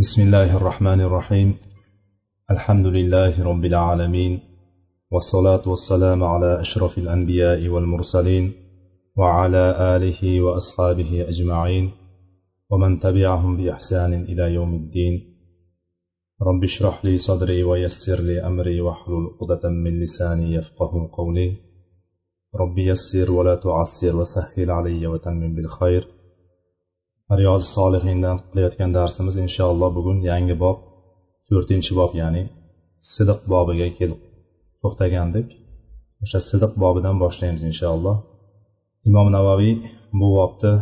بسم الله الرحمن الرحيم. الحمد لله رب العالمين والصلاة والسلام على أشرف الأنبياء والمرسلين وعلى آله وأصحابه أجمعين ومن تبعهم بإحسان إلى يوم الدين. رب اشرح لي صدري ويسر لي أمري واحلل عقدة من لساني يفقه قولي. رب يسر ولا تعسر وسهل علي وتمم بالخير. Riyozi solihindan qilayotgan darsimiz inshaalloh bugun yangi bob to'rtinchi bob ya'ni sidiq bobiga kelib to'xtagandik. O'sha sidiq bobidan boshlaymiz inshaalloh. Imom navaviy bu bobni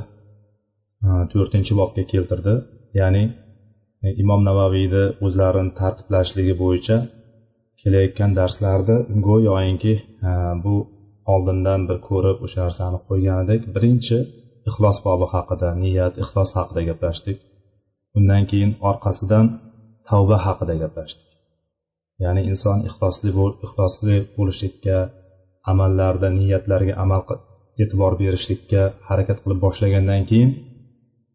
e, to'rtinchi bobga keltirdi. Ya'ni e, imom navaviyni o'zlarini tartiblashligi bo'yicha kelayotgan darslarda go'yoinki e, bu oldindan bir ko'rib o'sha narsani qo'yganidek birinchi ixlos bobi haqida niyat ixlos haqida gaplashdik. Undan keyin orqasidan tavba haqida gaplashdik. Ya'ni inson ixlosli ixlosli bo'lishlikka amallarda niyatlarga amal e'tibor berishlikka harakat qilib boshlagandan keyin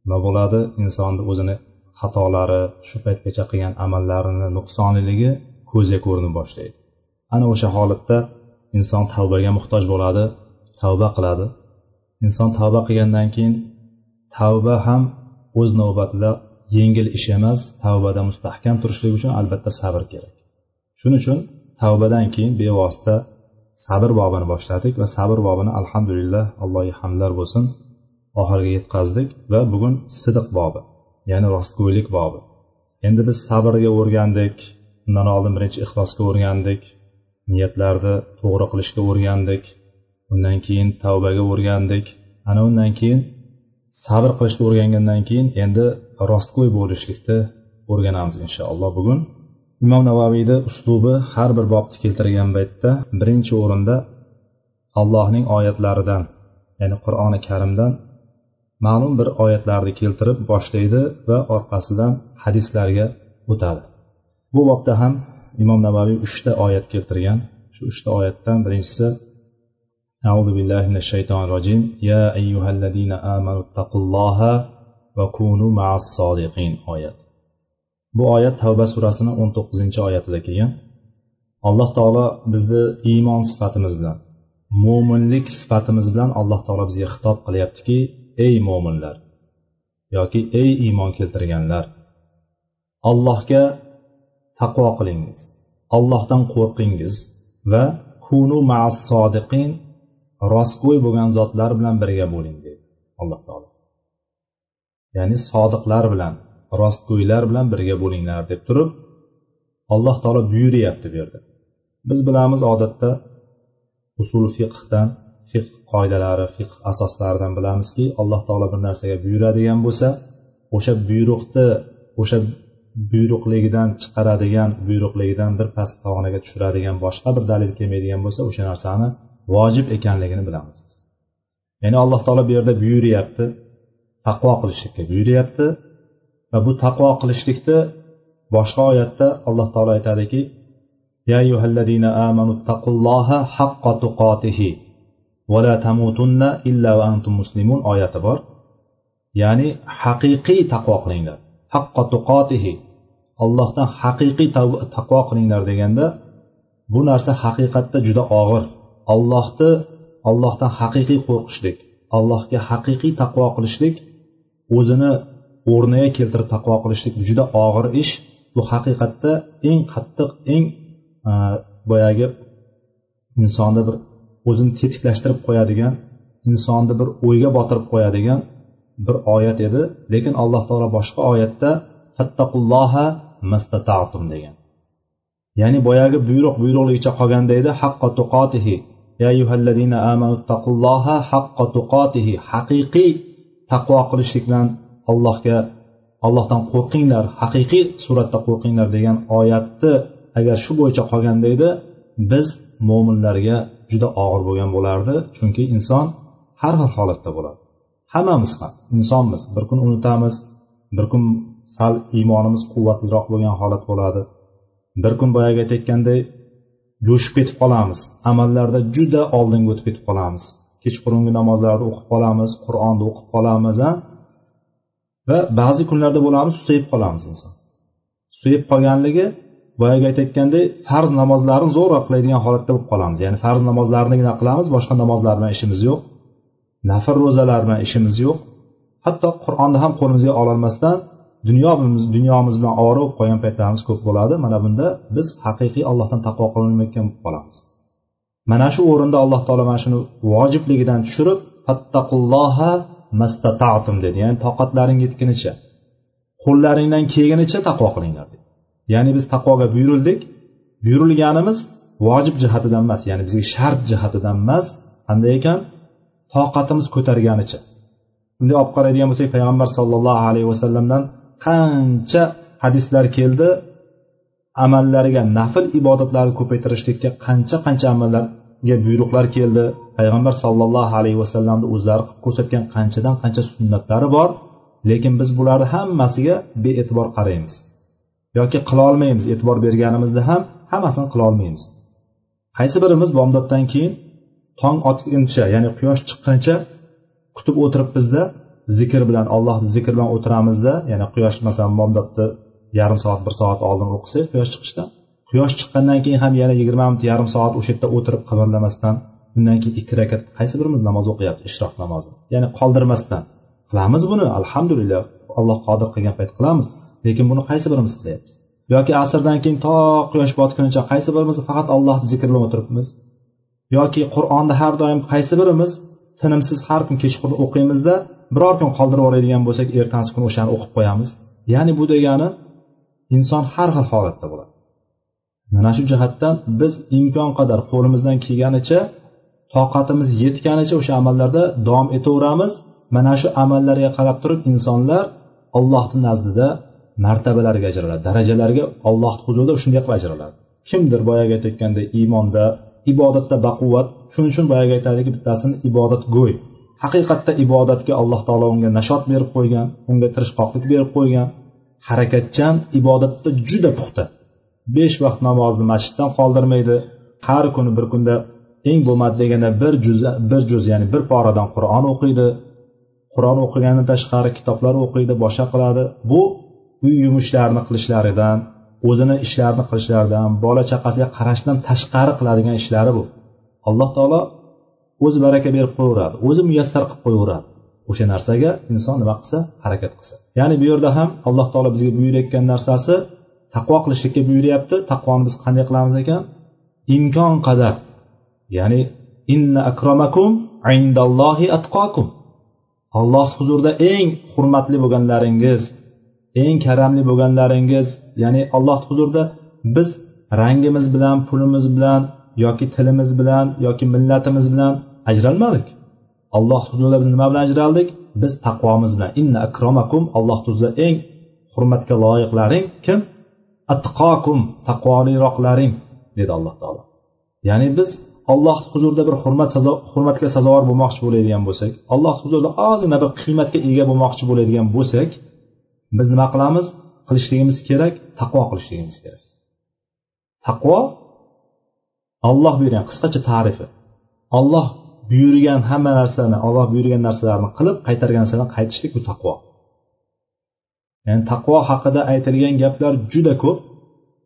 nima bo'ladi? Insonni o'zini xatolari shu paytgacha qilgan amallarini nuqsonliligi ko'zga ko'rinib boshlaydi. Ana o'sha holatda inson tavbaga muhtoj bo'ladi tavba qiladi. Inson tavba qilgandan keyin tavba ham o'z navbatida yengil ish emas tavbada mustahkam turishlik uchun albatta sabr kerak. Shuning uchun tavbadan keyin bevosita sabr bobini boshladik va sabr bobini alhamdulillah allohga hamdlar bo'lsin oxiriga yetkazdik va bugun sidiq bobi ya'ni rostgo'ylik bobi. Endi biz sabrga o'rgandik undan oldin birinchi ixlosga o'rgandik niyatlarni to'g'ri qilishga o'rgandik. Undan keyin tavbaga o'rgandik. Ana undan keyin sabr qilishni o'rgangandan keyin endi rostgo'y bo'lishlikni o'rganamiz inshaalloh. Bugun imom navaviyni uslubi har bir bobni keltirgan paytda birinchi o'rinda allohning oyatlaridan ya'ni qur'oni karimdan ma'lum bir oyatlarni keltirib boshlaydi va orqasidan hadislarga o'tadi. Bu bobda ham imom navaviy uchta oyat keltirgan. Shu uchta oyatdan birinchisi أعوذ بالله من الشيطان الرجيم يا أيها الذين آمنوا اتقوا الله وكونوا مع الصادقين oyat bu oyat tavba surasini o'n to'qqizinchi oyatida kelgan alloh taolo bizni iymon sifatimiz bilan mo'minlik sifatimiz bilan alloh taolo bizga xitob qilyaptiki ey mo'minlar yoki ey iymon keltirganlar allohga taqvo qilingiz allohdan qo'rqingiz va kunu ma'as sodiqin rostgo'y bo'lgan zotlar bilan birga bo'ling deydi alloh taolo. Ya'ni sodiqlar bilan rostgo'ylar bilan birga bo'linglar deb turib alloh taolo buyuryapti bu yerda biz bilamiz odatda usul fiqhdan fiqh qoidalari fiqh asoslaridan bilamizki alloh taolo bir narsaga buyuradigan bo'lsa o'sha buyruqni o'sha buyruqligidan chiqaradigan buyruqligidan bir past pog'onaga tushiradigan boshqa bir dalil kelmaydigan bo'lsa o'sha narsani vojib ekanligini bilamiz ya'ni alloh taolo bu yerda buyuryapti taqvo qilishlikka buyuryapti va bu taqvo qilishlikni boshqa oyatda alloh taolo aytadiki يا أيها الذين آمنوا اتقوا الله حق تقاته ولا تموتن إلا وأنتم مسلمون oyati bor ya'ni haqiqiy taqvo qilinglar haqqa tuqotihi allohdan haqiqiy taqvo qilinglar deganda bu narsa haqiqatda juda og'ir Ollohni ollohdan haqiqiy qo'rqishlik allohga haqiqiy taqvo qilishlik o'zini o'rniga keltirib taqvo qilishlik juda og'ir ish. Bu haqiqatda eng qattiq eng e, boyagi insonni bir o'zini tetiklashtirib qo'yadigan insonni bir o'yga botirib qo'yadigan bir oyat edi. Lekin alloh taolo boshqa oyatda fattaqulloha mastata'tum degan. Ya'ni boyagi buyruq buyruqligicha qolganda edi haqqa tuqotihi haqiqiy taqvo qilishlik bilan allohga allohdan qo'rqinglar. Haqiqiy suratda qo'rqinglar degan oyatni agar shu bo'yicha qolganda edi biz mo'minlarga juda og'ir bo'lgan bo'lardi. Chunki inson har xil holatda bo'ladi. Hammamiz ham insonmiz. Bir kun unutamiz bir kun sal iymonimiz quvvatliroq bo'lgan holat bo'ladi. Bir kun boyagi aytayotganday jo'shib ketib qolamiz. Amallarda juda oldinga o'tib ketib qolamiz. Kechqurungi namozlarni o'qib qolamiz qur'onni o'qib qolamiz va ba'zi kunlarda bo'lamiz susayib qolamiz inson. Susayib qolganligi boyagi aytayotgandek farz namozlarni zo'rg'a qiladigan holatda bo'lib qolamiz. Ya'ni farz namozlarnigina qilamiz boshqa namozlar bilan ishimiz yo'q. Nafr ro'zalar bilan ishimiz yo'q. Hatto qur'onni ham qo'limizga ololmasdan dunyomiz dunyomiz bilan ovora bo'lib qolgan paytlarimiz ko'p bo'ladi. Mana bunda biz haqiqiy allohdan taqvo qilolmayotgan bo'lib qolamiz mana shu o'rinda alloh taolo mana shuni vojibligidan tushirib fattaqulloha mastata'tum dedi. Ya'ni toqatlaring yetgunicha qo'llaringdan kelgunicha taqvo qilinglar dedi. Ya'ni biz taqvoga buyurildik. Buyurilganimiz vojib jihatidan emas ya'ni bizga shart jihatidan emas. Qanday ekan? Toqatimiz ko'targanicha. Bunday olib qaraydigan bo'lsak payg'ambar sollallohu alayhi vasallamdan qancha hadislar keldi amallariga nafl ibodatlarni ko'paytirishlikka qancha qancha amallarga buyruqlar keldi payg'ambar sollallohu alayhi vasallamni o'zlari qilib ko'rsatgan qanchadan qancha sunnatlari bor lekin biz bularni hammasiga bee'tibor qaraymiz. Yoki qilolmaymiz e'tibor berganimizda ham hammasini qilolmaymiz qaysi birimiz bomdoddan keyin tong otguncha ya'ni quyosh chiqquncha kutib o'tiribmizda zikr bilan allohni zikr bilan o'tiramizda ya'ni quyosh masalan bomdodni yarim soat bir soat oldin o'qisak quyosh chiqishdan quyosh chiqqandan keyin ham yana yigirma minut yarim soat o'sha yerda o'tirib qimirlamasdan undan keyin ikki rakat qaysi birimiz namoz o'qiyapti? Ishroq namozi. Ya'ni qoldirmasdan qilamiz buni alhamdulillah. Alloh qodir qilgan payt qilamiz. Lekin buni qaysi birimiz qilyapmiz yoki asrdan keyin to quyosh botgunicha qaysi birimiz faqat allohni zikr bilan o'tiribmiz? Yoki qur'onni har doim qaysi birimiz tinimsiz har kun kechqurun o'qiymizda biror kun qoldirib yuboradigan bo'lsak ertasi kuni o'shani o'qib qo'yamiz. Ya'ni bu degani inson har xil holatda bo'ladi. Mana shu jihatdan biz imkon qadar qo'limizdan kelganicha toqatimiz yetganicha o'sha amallarda davom etaveramiz. Mana shu amallarga qarab turib insonlar allohni nazdida martabalarga ajraladi darajalarga alloh huzurida shunday qilib ajraladi. Kimdir boyagi aytayotgandek iymonda ibodatda baquvvat shuning uchun boyagi aytadiki bittasini ibodatgo'y. Haqiqatda ibodatga alloh taolo unga nashot berib qo'ygan unga tirishqoqlik berib qo'ygan. Harakatchan ibodatda juda puxta. Besh vaqt namozni masjiddan qoldirmaydi. Har kuni bir kunda eng bo'lmadi deganda bir juz bir juz ya'ni bir poradan qur'on o'qiydi. Qur'on o'qigandan tashqari kitoblar o'qiydi boshqa qiladi. Bu uy yumushlarini qilishlaridan o'zini ishlarini qilishlaridan bola chaqasiga qarashdan tashqari qiladigan ishlari bu. Alloh taolo o'zi baraka berib qo'yaveradi o'zi muyassar qilib qo'yaveradi. O'sha narsaga inson nima qilsa harakat qilsa. Ya'ni bu yerda ham alloh taolo bizga buyurayotgan narsasi taqvo qilishlikka buyuryapti. Taqvoni biz qanday qilamiz ekan? Imkon qadar. Ya'ni inna akramakum indallohi atqokum alloh huzurida eng hurmatli bo'lganlaringiz eng karamli bo'lganlaringiz ya'ni alloh huzurida biz rangimiz bilan pulimiz bilan yoki tilimiz bilan yoki millatimiz bilan ajralmadik. Alloh huzurida biz nima bilan ajraldik? Biz taqvomiz bilan. Inna akromakum alloh huzurida eng hurmatga loyiqlaring. Kim? Atqokum taqvoliroqlaring dedi alloh taolo. Ya'ni biz alloh huzurida bir hurmat hurmatga sazovor bo'lmoqchi bo'ladigan bo'lsak alloh huzurida ozgina bir qiymatga ega bo'lmoqchi bo'ladigan bo'lsak biz nima qilamiz? Qilishligimiz kerak taqvo qilishligimiz kerak. Taqvo olloh buyurgan qisqacha tarifi. Olloh buyurgan hamma narsani olloh buyurgan narsalarni qilib qaytargan narsadan qaytishlik bu taqvo. Ya'ni taqvo haqida aytilgan gaplar juda ko'p.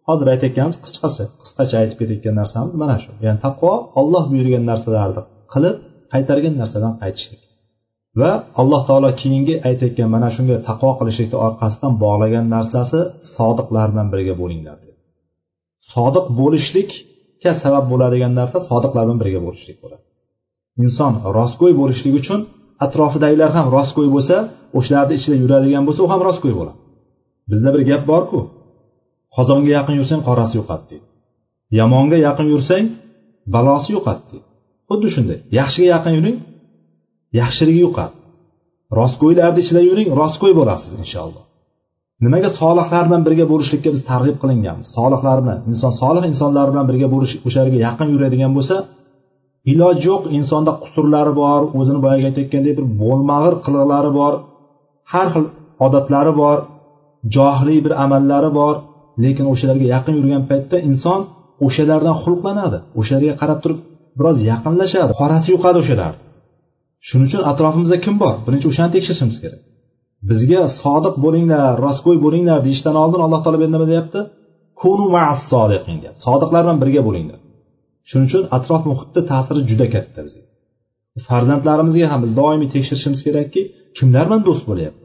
Hozir aytayotganimiz qisqasi qisqacha aytib ketayotgan narsamiz mana shu. Ya'ni taqvo olloh buyurgan narsalarni qilib qaytargan narsadan qaytishlik. Va alloh taolo keyingi aytayotgan mana shunga taqvo qilishlikni orqasidan bog'lagan narsasi sodiqlar bilan birga bo'linglar. Sodiq sodiq bo'lishlikka sabab bo'ladigan narsa sodiqlar bilan birga bo'lishlik bo'ladi. Inson rostgo'y bo'lishlik uchun atrofidagilar ham rostgo'y bo'lsa o'shalarni ichida yuradigan bo'lsa u ham rostgo'y bo'ladi. Bizda bir gap borku qozonga yaqin yursang qorasi yo'qadi deydi. Yomonga yaqin yursang balosi yo'qadi deydi. Xuddi shunday yaxshiga yaqin yuring yaxshiligi yoqadi rostgo'ylarni ichida yuring rostgo'y bo'lasiz inshaalloh. Nimaga solihlar bilan birga bo'lishlikka biz targ'ib qilinganmiz? Solihlar bilan inson solih insonlar bilan birga bo'lish o'shalarga yaqin yuradigan bo'lsa iloji yo'q insonda qusurlari bor o'zini boyagi aytayotgandek bir bo'lmag'ir qiliqlari bor har xil odatlari bor johiliy bir amallari bor lekin o'shalarga yaqin yurgan paytda inson o'shalardan xulqlanadi o'shalarga qarab turib biroz yaqinlashadi qorasi yuqadi o'shalar shuning uchun atrofimizda kim bor? Birinchi o'shani tekshirishimiz kerak. Bizga sodiq bo'linglar rostgo'y bo'linglar deyishdan oldin alloh taolo bu yerda nima deyapti? Kunu sodiqin deyapti. Sodiqlar bilan birga bo'linglar. Shuning uchun atrof muhitni ta'siri juda katta bizga. Farzandlarimizga ham biz doimiy tekshirishimiz kerakki kimlar bilan do'st bo'lyapti?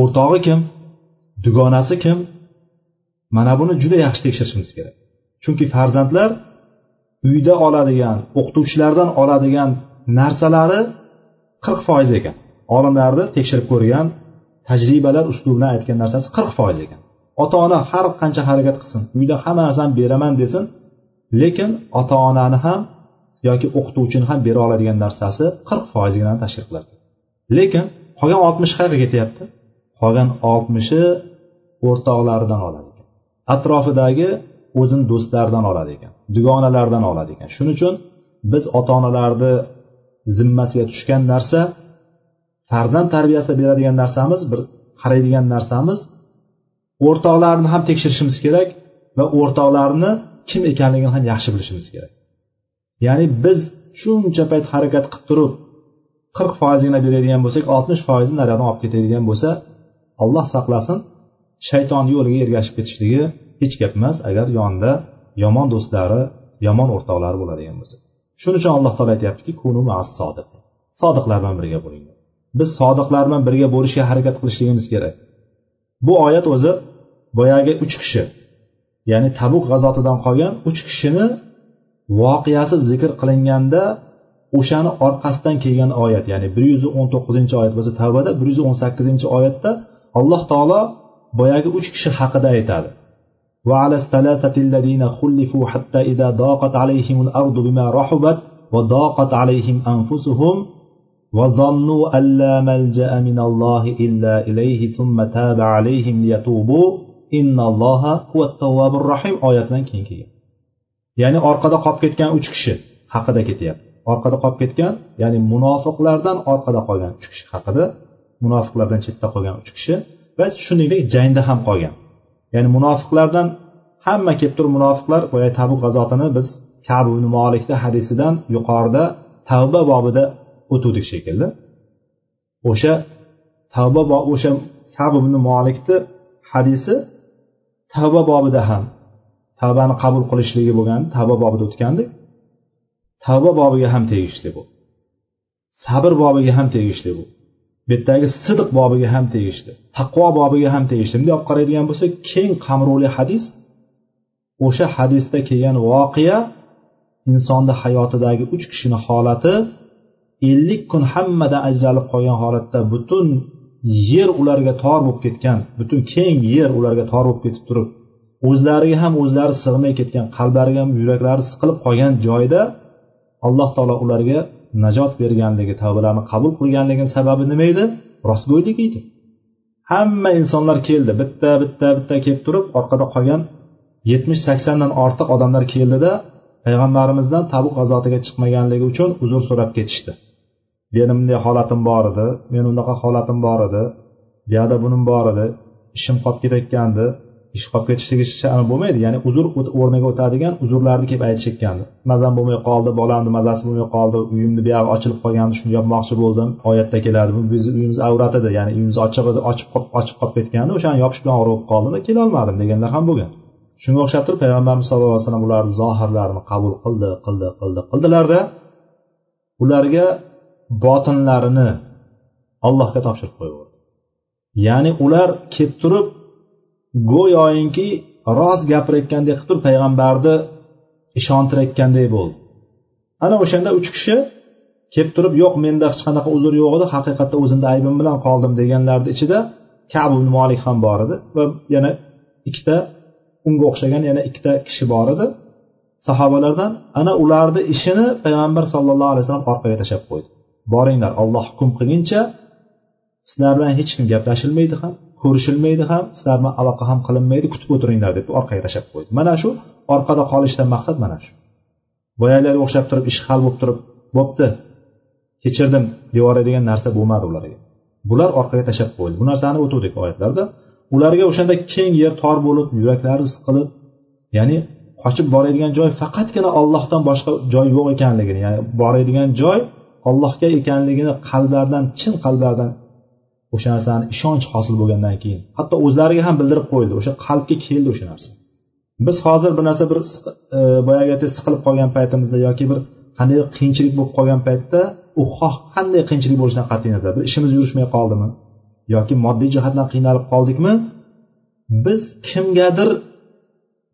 O'rtog'i kim? Dugonasi kim? Mana buni juda yaxshi tekshirishimiz kerak. Chunki farzandlar uyda oladigan o'qituvchilardan oladigan narsalari qirq foiz ekan. Olimlarni tekshirib ko'rgan tajribalar uslubidan aytgan narsasi qirq foiz ekan. Ota ona har qancha harakat qilsin uyda hamma narsani beraman desin lekin ota onani ham yoki o'qituvchini ham bera oladigan narsasi qirq foizgina tashkil qiladi. Lekin qolgan oltmish qayerga ketyapti. Qolgan oltmishi o'rtoqlaridan oladi ekan. Atrofidagi o'zini do'stlaridan oladi ekan dugonalardan oladi ekan. Shuning uchun biz ota onalarni zimmasiga tushgan narsa farzand tarbiyasida beradigan narsamiz bir qaraydigan narsamiz o'rtoqlarni ham tekshirishimiz kerak va o'rtoqlarni kim ekanligini ham yaxshi bilishimiz kerak. Ya'ni biz shuncha payt harakat qilib turib qirq foizgina beradigan bo'lsak oltmish foizini naryoqdan olib ketadigan bo'lsa alloh saqlasin shayton yo'liga ergashib ketishligi hech gap emas agar yonida yomon do'stlari yomon o'rtoqlari bo'ladigan bo'lsa. Shuning uchun alloh taolo aytyaptiki kunu sodiqlar bilan birga bo'ling. biz sodiqlar bilan birga bo'lishga harakat qilishligimiz kerak bu oyat o'zi boyagi uch kishi ya'ni tabuk g'azotidan qolgan uch kishini voqeasi zikr qilinganda o'shani orqasidan kelgan oyat ya'ni bir yuz o'n to'qqizinchi oyat bo'lsa tavbada bir yuz o'n sakkizinchi oyatda alloh taolo boyagi uch kishi haqida aytadi وعلى الثلاثة الذين خلفوا حتى إذا ضاقت عليهم الأرض بما رحبت وضاقت عليهم أنفسهم وظنوا أن لا ملجأ من الله إلا إليه ثم تاب عليهم ليتوبوا إن الله هو التواب الرحيم oyatdan keyin kelgan ya'ni orqada qolib ketgan uch kishi haqida ketyapti orqada qolib ketgan ya'ni munofiqlardan orqada qolgan uch kishi haqida munofiqlardan chetda qolgan uch kishi va shuningdek jangda ham qolgan ya'ni munofiqlardan hamma kelib turib munofiqlar boya tabu g'azotini biz kabu molikni hadisidan yuqorida tavba bobida o'tuvdik shekilli. O'sha tavba o'sha kabu molikni hadisi tavba bobida ham tavbani qabul qilishligi bo'lgan tavba bobida o'tgandik. Tavba bobiga ham tegishli bu. Sabr bobiga ham tegishli bu. Bu yerdagi sidiq bobiga ham tegishli taqvo bobiga ham tegishli. Bunday olib qaraydigan bo'lsak keng qamrovli hadis o'sha hadisda kelgan voqea insonni hayotidagi uch kishini holati ellik kun hammadan ajralib qolgan holatda butun yer ularga tor bo'lib ketgan butun keng yer ularga tor bo'lib ketib turib o'zlariga ham o'zlari sig'may ketgan qalblariga ham yuraklari siqilib qolgan joyda alloh taolo ularga najot berganligi tavbalarni qabul qilganligini sababi nima edi? Rostgo'ylik edi. Hamma insonlar keldi. Bitta bitta bitta kelib turib orqada qolgan yetmish saksondan ortiq odamlar keldida payg'ambarimizdan tabuq g'azotiga chiqmaganligi uchun uzr so'rab ketishdi. Meni bunday holatim bor edi meni unaqa holatim bor edi buyoqda bunim bor edi ishim qolib ketayotgandi ish qolib ketishligi shani bo'lmaydi ya'ni uzr o'rniga o'tadigan uzrlarni kelib aytishayotgandi mazam bo'lmay qoldi bolamni mazasi bo'lmay qoldi uyimni buyog'i ochilib qolgandi shuni yopmoqchi bo'ldim oyatda keladi bu bizni uyimiz avrat edi ya'ni uyimiz ochiq edi ochib ochib qolib ketgandi o'shani yopish bilan og'rib qoldim va kelolmadim deganlar ham bo'lgan. Shunga o'xshab turib payg'ambarimiz sallallohu alayhi vasallam ularni zohirlarini qabul qildi qildi qildi qildilarda ularga botinlarini allohga topshirib qo'yaverdi. Ya'ni ular kelib turib go'yoinki rost gapirayotgandek qilib turib payg'ambarni ishontirayotganday bo'ldi. Ana o'shanda uch kishi kelib turib yo'q menda hech qanaqa uzr yo'q edi haqiqatda o'zimni aybim bilan qoldim deganlarni ichida kabu molik ham bor edi va yana ikkita unga o'xshagan yana ikkita kishi bor edi. Sahobalardan ana ularni ishini payg'ambar sallallohu alayhi vasallam orqaga tashlab qo'ydi. Boringlar olloh hukm qilguncha sizlar bilan hech kim gaplashilmaydi ham ko'rishilmaydi ham sizlar bilan aloqa ham qilinmaydi kutib o'tiringlar deb orqaga tashlab qo'ydi. Mana shu orqada qolishdan maqsad mana shu. Boyagilarga o'xshab turib ish hal bo'lib turib bo'pti kechirdim deyoradigan narsa bo'lmadi ularga. Bular orqaga tashlab qo'yildi bu narsani o'tuvdik oyatlarda. Ularga o'shanda keng yer tor bo'lib yuraklari siqilib ya'ni qochib boradigan joy faqatgina ollohdan boshqa joy yo'q ekanligini ya'ni boradigan joy ollohga ekanligini qalblaridan chin qalblaridan o'sha narsani ishonch hosil bo'lgandan keyin. Hatto o'zlariga ham bildirib qo'yildi o'sha qalbga keldi o'sha narsa biz hozir bir narsa bir e, boyagi aytdek siqilib qolgan paytimizda yoki bir qandaydir qiyinchilik bo'lib qolgan paytda u xoh qanday qiyinchilik bo'lishidan qat'iy nazar. Bir ishimiz yurishmay qoldimi? Yoki moddiy jihatdan qiynalib qoldikmi? Biz kimgadir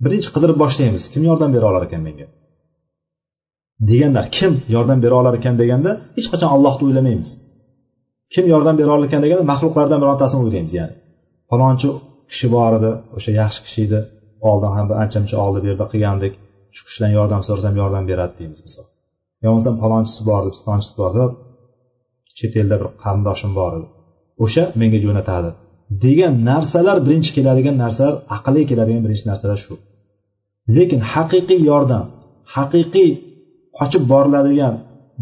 birinchi qidirib boshlaymiz. Kim yordam bera olar ekan menga? Deganlar kim yordam bera olar ekan deganda hech qachon allohni o'ylamaymiz. Kim yordam bera olar ekan deganda maxluqlardan birontasini o'ylaymiz ya'ni. Falonchi kishi bor edi o'sha yaxshi kishi edi oldin ham bir ancha muncha oldi berdi qilgandik. Shu kishidan yordam so'rasam yordam beradi deymiz misol. Yo bo'lmasam falonchisi bor edi pistonchisi bor edi. Chet elda bir qarindoshim bor edi. O'sha menga jo'natadi. Degan narsalar birinchi keladigan narsalar aqlga keladigan birinchi narsalar shu. Lekin haqiqiy yordam haqiqiy qochib boriladigan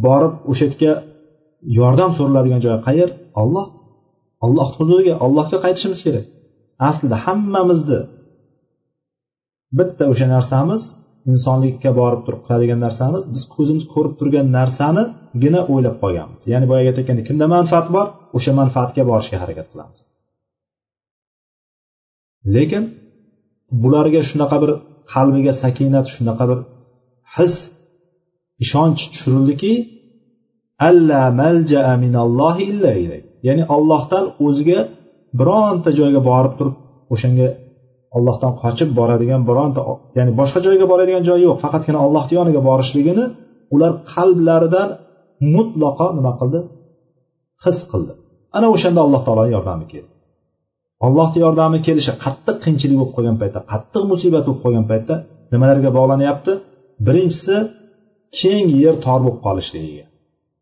borib o'sha yerga yordam so'raladigan joy qayer olloh alloh huzuriga ollohga qaytishimiz kerak. Aslida hammamizni bitta o'sha narsamiz insonlikka borib turib qiladigan narsamiz biz ko'zimiz ko'rib turgan narsanigina o'ylab qolganmiz. Ya'ni boyagi aytayotgandek kimda manfaat bor o'sha manfaatga borishga harakat qilamiz. Lekin bularga shunaqa bir qalbiga sakinat shunaqa bir his ishonch tushirildiki alla malja minallohi illa ilay ya'ni ollohdan o'ziga bironta joyga borib turib o'shanga ollohdan qochib boradigan bironta ya'ni boshqa joyga boradigan joyi yo'q. Faqatgina ollohni yoniga borishligini ular qalblaridan mutlaqo nima qildi? His qildi. Ana o'shanda alloh taoloni yordami keldi. Allohni yordami kelishi qattiq qiyinchilik bo'lib qolgan paytda qattiq musibat bo'lib qolgan paytda nimalarga bog'lanyapti birinchisi keng yer tor bo'lib qolishligiga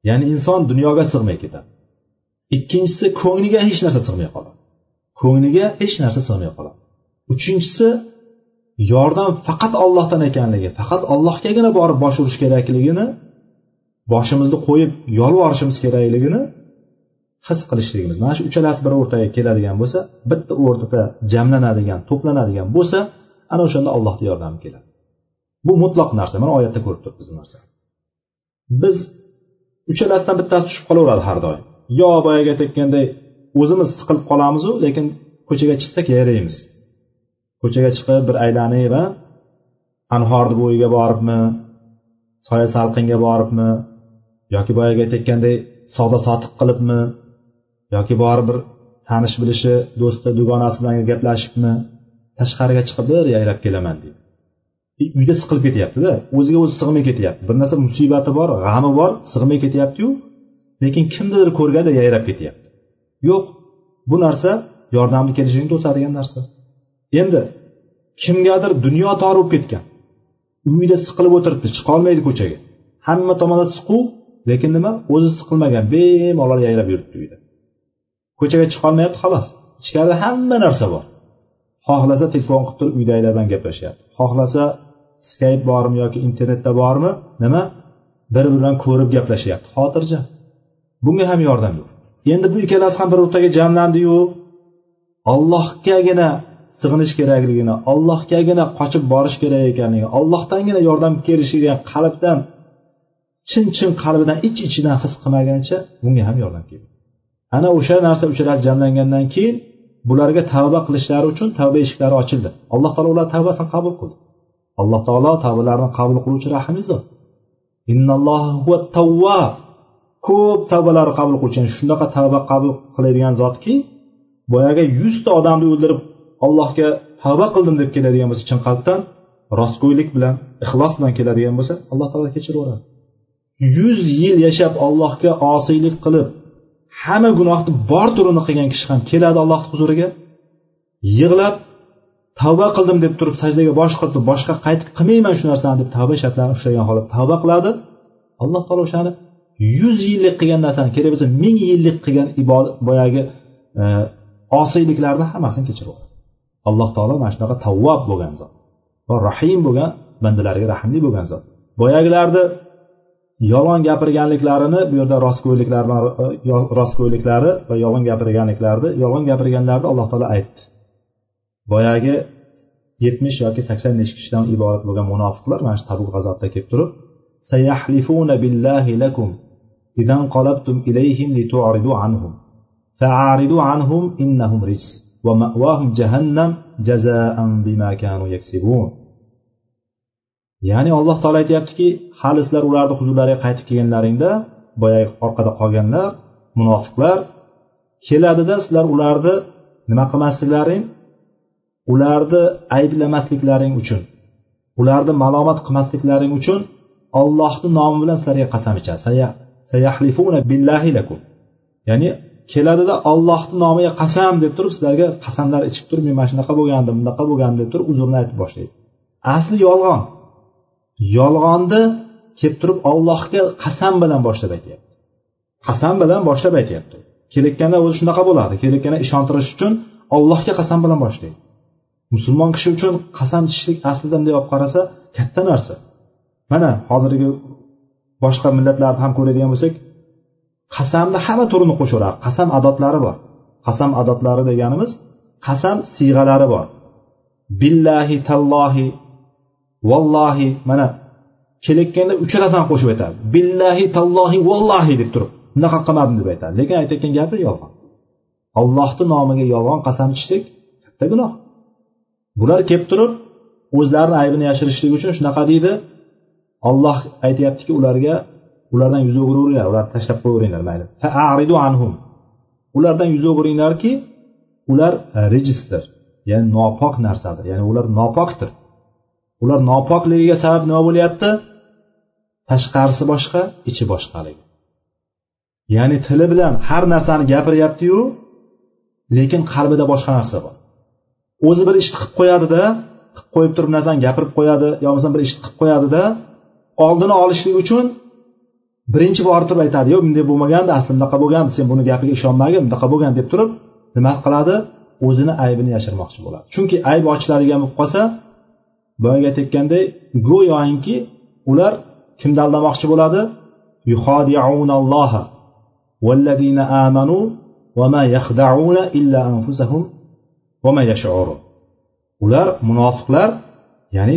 ya'ni inson dunyoga sig'may ketadi. Ikkinchisi ko'ngliga hech narsa sig'may qoladi. Ko'ngliga hech narsa sig'may qoladi. Uchinchisi yordam faqat ollohdan ekanligi faqat ollohgagina borib bosh urish kerakligini boshimizni qo'yib yolvorishimiz kerakligini his qilishligimiz. Mana shu uchalasi bir o'rtaga keladigan bo'lsa bitta o'rtada jamlanadigan to'planadigan bo'lsa ana o'shanda allohni yordami keladi. Bu mutloq narsa. Mana oyatda ko'rib turibmiz bu narsani. Biz uchalasidan bittasi tushib qolaveradi har doim. Yo boyagi aytayotganday o'zimiz siqilib qolamizu lekin ko'chaga chiqsak yayraymiz ko'chaga chiqib bir aylanib anhorni bo'yiga boribmi soya salqinga boribmi yoki boyagi aytayotganday savdo sotiq qilibmi yoki borib bir tanish bilishi do'sti dugonasi bilan gaplashibmi tashqariga chiqib bir yayrab kelaman deydi. Uyda siqilib ketyaptida o'ziga o'zi sig'may ketyapti. Bir narsa musibati bor g'ami bor sig'may ketyaptiyu lekin kimnidir ko'rganda yayrab ketyapti. Yo'q bu narsa yordamni kelishini to'sadigan narsa. Endi kimgadir dunyo tor bo'lib ketgan uyida siqilib o'tiribdi chiqolmaydi ko'chaga. Hamma tomonda siquv lekin nima? O'zi siqilmagan bemalol yayrab yuribdi uyda. Ko'chaga chiqolmayapti xolos ichkarida hamma narsa bor. Xohlasa telefon qilib turib uydagilar bilan gaplashyapti xohlasa skype bormi yoki internetda bormi? Nima? Bir biri bilan ko'rib gaplashyapti. Xotirjam. Bunga ham yordam yo'q. Endi bu ikkalasi ham bir o'rtaga jamlandiyu. Ollohgagina sig'inish kerakligini ollohgagina qochib borish kerak ekanligini ollohdangina yordam kelishiga qalbdan chin chin qalbidan ich ichidan his qilmaganicha bunga ham yordam kelmaydi ana o'sha narsa uchalasi jamlangandan keyin bularga tavba qilishlari uchun tavba eshiklari ochildi. Alloh taolo ular tavbasini qabul qildi. Alloh taolo tavbalarni qabul qiluvchi rahimli zot ko'p tavbalarni qabul qiluvchi shunaqa tavba qabul qiladigan zotki boyagi yuzta odamni o'ldirib allohga tavba qildim deb keladigan bo'lsa chin qalbdan rostgo'ylik bilan ixlos bilan keladigan bo'lsa alloh taolo kechiraveradi. Yuz yil yashab allohga osiylik qilib hamma gunohni bor turini qilgan kishi ham keladi allohni huzuriga. Yig'lab tavba qildim deb turib sajdaga bosh qilib boshqa qaytib qilmayman shu narsani deb tavba shartlarini ushlagan holat tavba qiladi. Alloh taolo o'shani yuz yillik qilgan narsani kerak bo'lsa ming yillik qilgan ibodat boyagi e, osiyliklarni hammasini kechiradi. Alloh taolo mana shunaqa tavvob bo'lgan zot va rahim bo'lgan bandalariga rahmli bo'lgan zot. Boyagilarni yolg'on gapirganliklarini bu yerda rostgo'yliklar e, rostgo'yliklari va yolg'on gapirganliklarni yolg'on gapirganlarni alloh taolo aytdi. boyagi yetmish yoki sakson nechi kishidan iborat bo'lgan munofiqlar mana shu tabuk g'azotida kelib turib sayahlifuna billahi lakum idan qalabtum ilayhim litu'ridu anhum fa'aridu anhum innahum rijs va ma'wahum jahannam jazaan bima kanu yaksibun. Ya'ni alloh taolo aytyaptiki hali sizlar ularni huzurlariga qaytib kelganlaringda boyagi orqada qolganlar munofiqlar keladida sizlar ularni nima qilmasliklaring ularni ayblamasliklaring uchun ularni malomat qilmasliklaring uchun ollohni nomi bilan sizlarga qasam ichadi. Billahi lakum. Ya'ni keladida ollohni nomiga qasam deb turib sizlarga qasamlar ichib turib men mana shunaqa bo'lgandim bunaqa bo'lgandim deb turib uzrni aytib boshlaydi. Asli yolg'on. Yolg'onni kelib turib ollohga qasam bilan boshlab aytyapti. Qasam bilan boshlab aytyapti. Kelayotganda o'zi shunaqa bo'ladi. Kelayotganda ishontirish uchun ollohga qasam bilan boshlaydi. Musulmon kishi uchun qasam ichishlik aslida bunday olib qarasa katta narsa. Mana hozirgi boshqa millatlarni ham ko'radigan bo'lsak qasamni hamma turini qo'shaveradi qasam adotlari bor. Qasam adotlari deganimiz qasam siyg'alari bor. Billahi tallohi vallohi mana kelayotganda uchalasini qo'shib aytadi. Billahi tallohi vallohi deb turib bunaqa qilmadim deb aytadi. Lekin aytayotgan gapi yolg'on. Ollohni nomiga yolg'on qasam ichsak katta gunoh. Bular kelib turib o'zlarini aybini yashirishlik uchun shunaqa deydi. Olloh aytyaptiki ularga ulardan yuz o'giraveringlar ularni tashlab qo'yaveringlar mayli. Faaridu anhum. Ulardan yuz o'giringlarki ular e, rejisdir ya'ni nopok narsadir ya'ni ular nopokdir. Ular nopokligiga sabab nima bo'lyapti? Tashqarisi boshqa ichi boshqaligi ya'ni tili bilan har narsani gapiryaptiyu lekin qalbida boshqa narsa bor. o'zi bir ishni qilib qo'yadida qilib qo'yib turib narsani gapirib qo'yadi yo bo'lmasam bir ishni qilib qo'yadida oldini olishlik uchun birinchi borib turib aytadi yo'q bunday bo'lmagandi asli bunaqa bo'lgandi sen buni gapiga ishonmagin bunaqa bo'lgan deb turib nima qiladi? O'zini aybini yashirmoqchi bo'ladi. Chunki ayb ochiladigan bo'lib qolsa boyagi aytayotganday go'yoki ular kimni aldamoqchi bo'ladi? Amanu va ma yaxdauna illa anfusahum ular munofiqlar ya'ni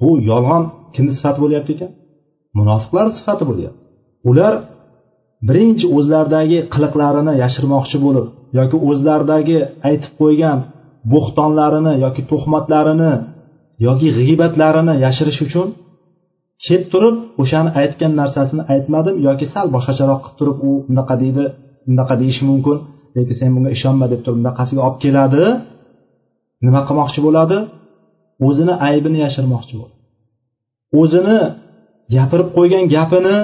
bu yolg'on kimni sifati bo'lyapti ekan? Munofiqlar sifati bo'lyapti. Ular birinchi o'zlaridagi qiliqlarini yashirmoqchi bo'lib yoki o'zlaridagi aytib qo'ygan bo'xtonlarini yoki tuhmatlarini yoki g'iybatlarini yashirish uchun kelib turib o'shani aytgan narsasini aytmadim yoki sal boshqacharoq qilib turib u bunaqa deydi bunaqa deyishi mumkin lekin sen bunga ishonma deb turib bunaqasiga olib keladi nima qilmoqchi bo'ladi? O'zini aybini yashirmoqchi bo'ladi. O'zini gapirib qo'ygan gapini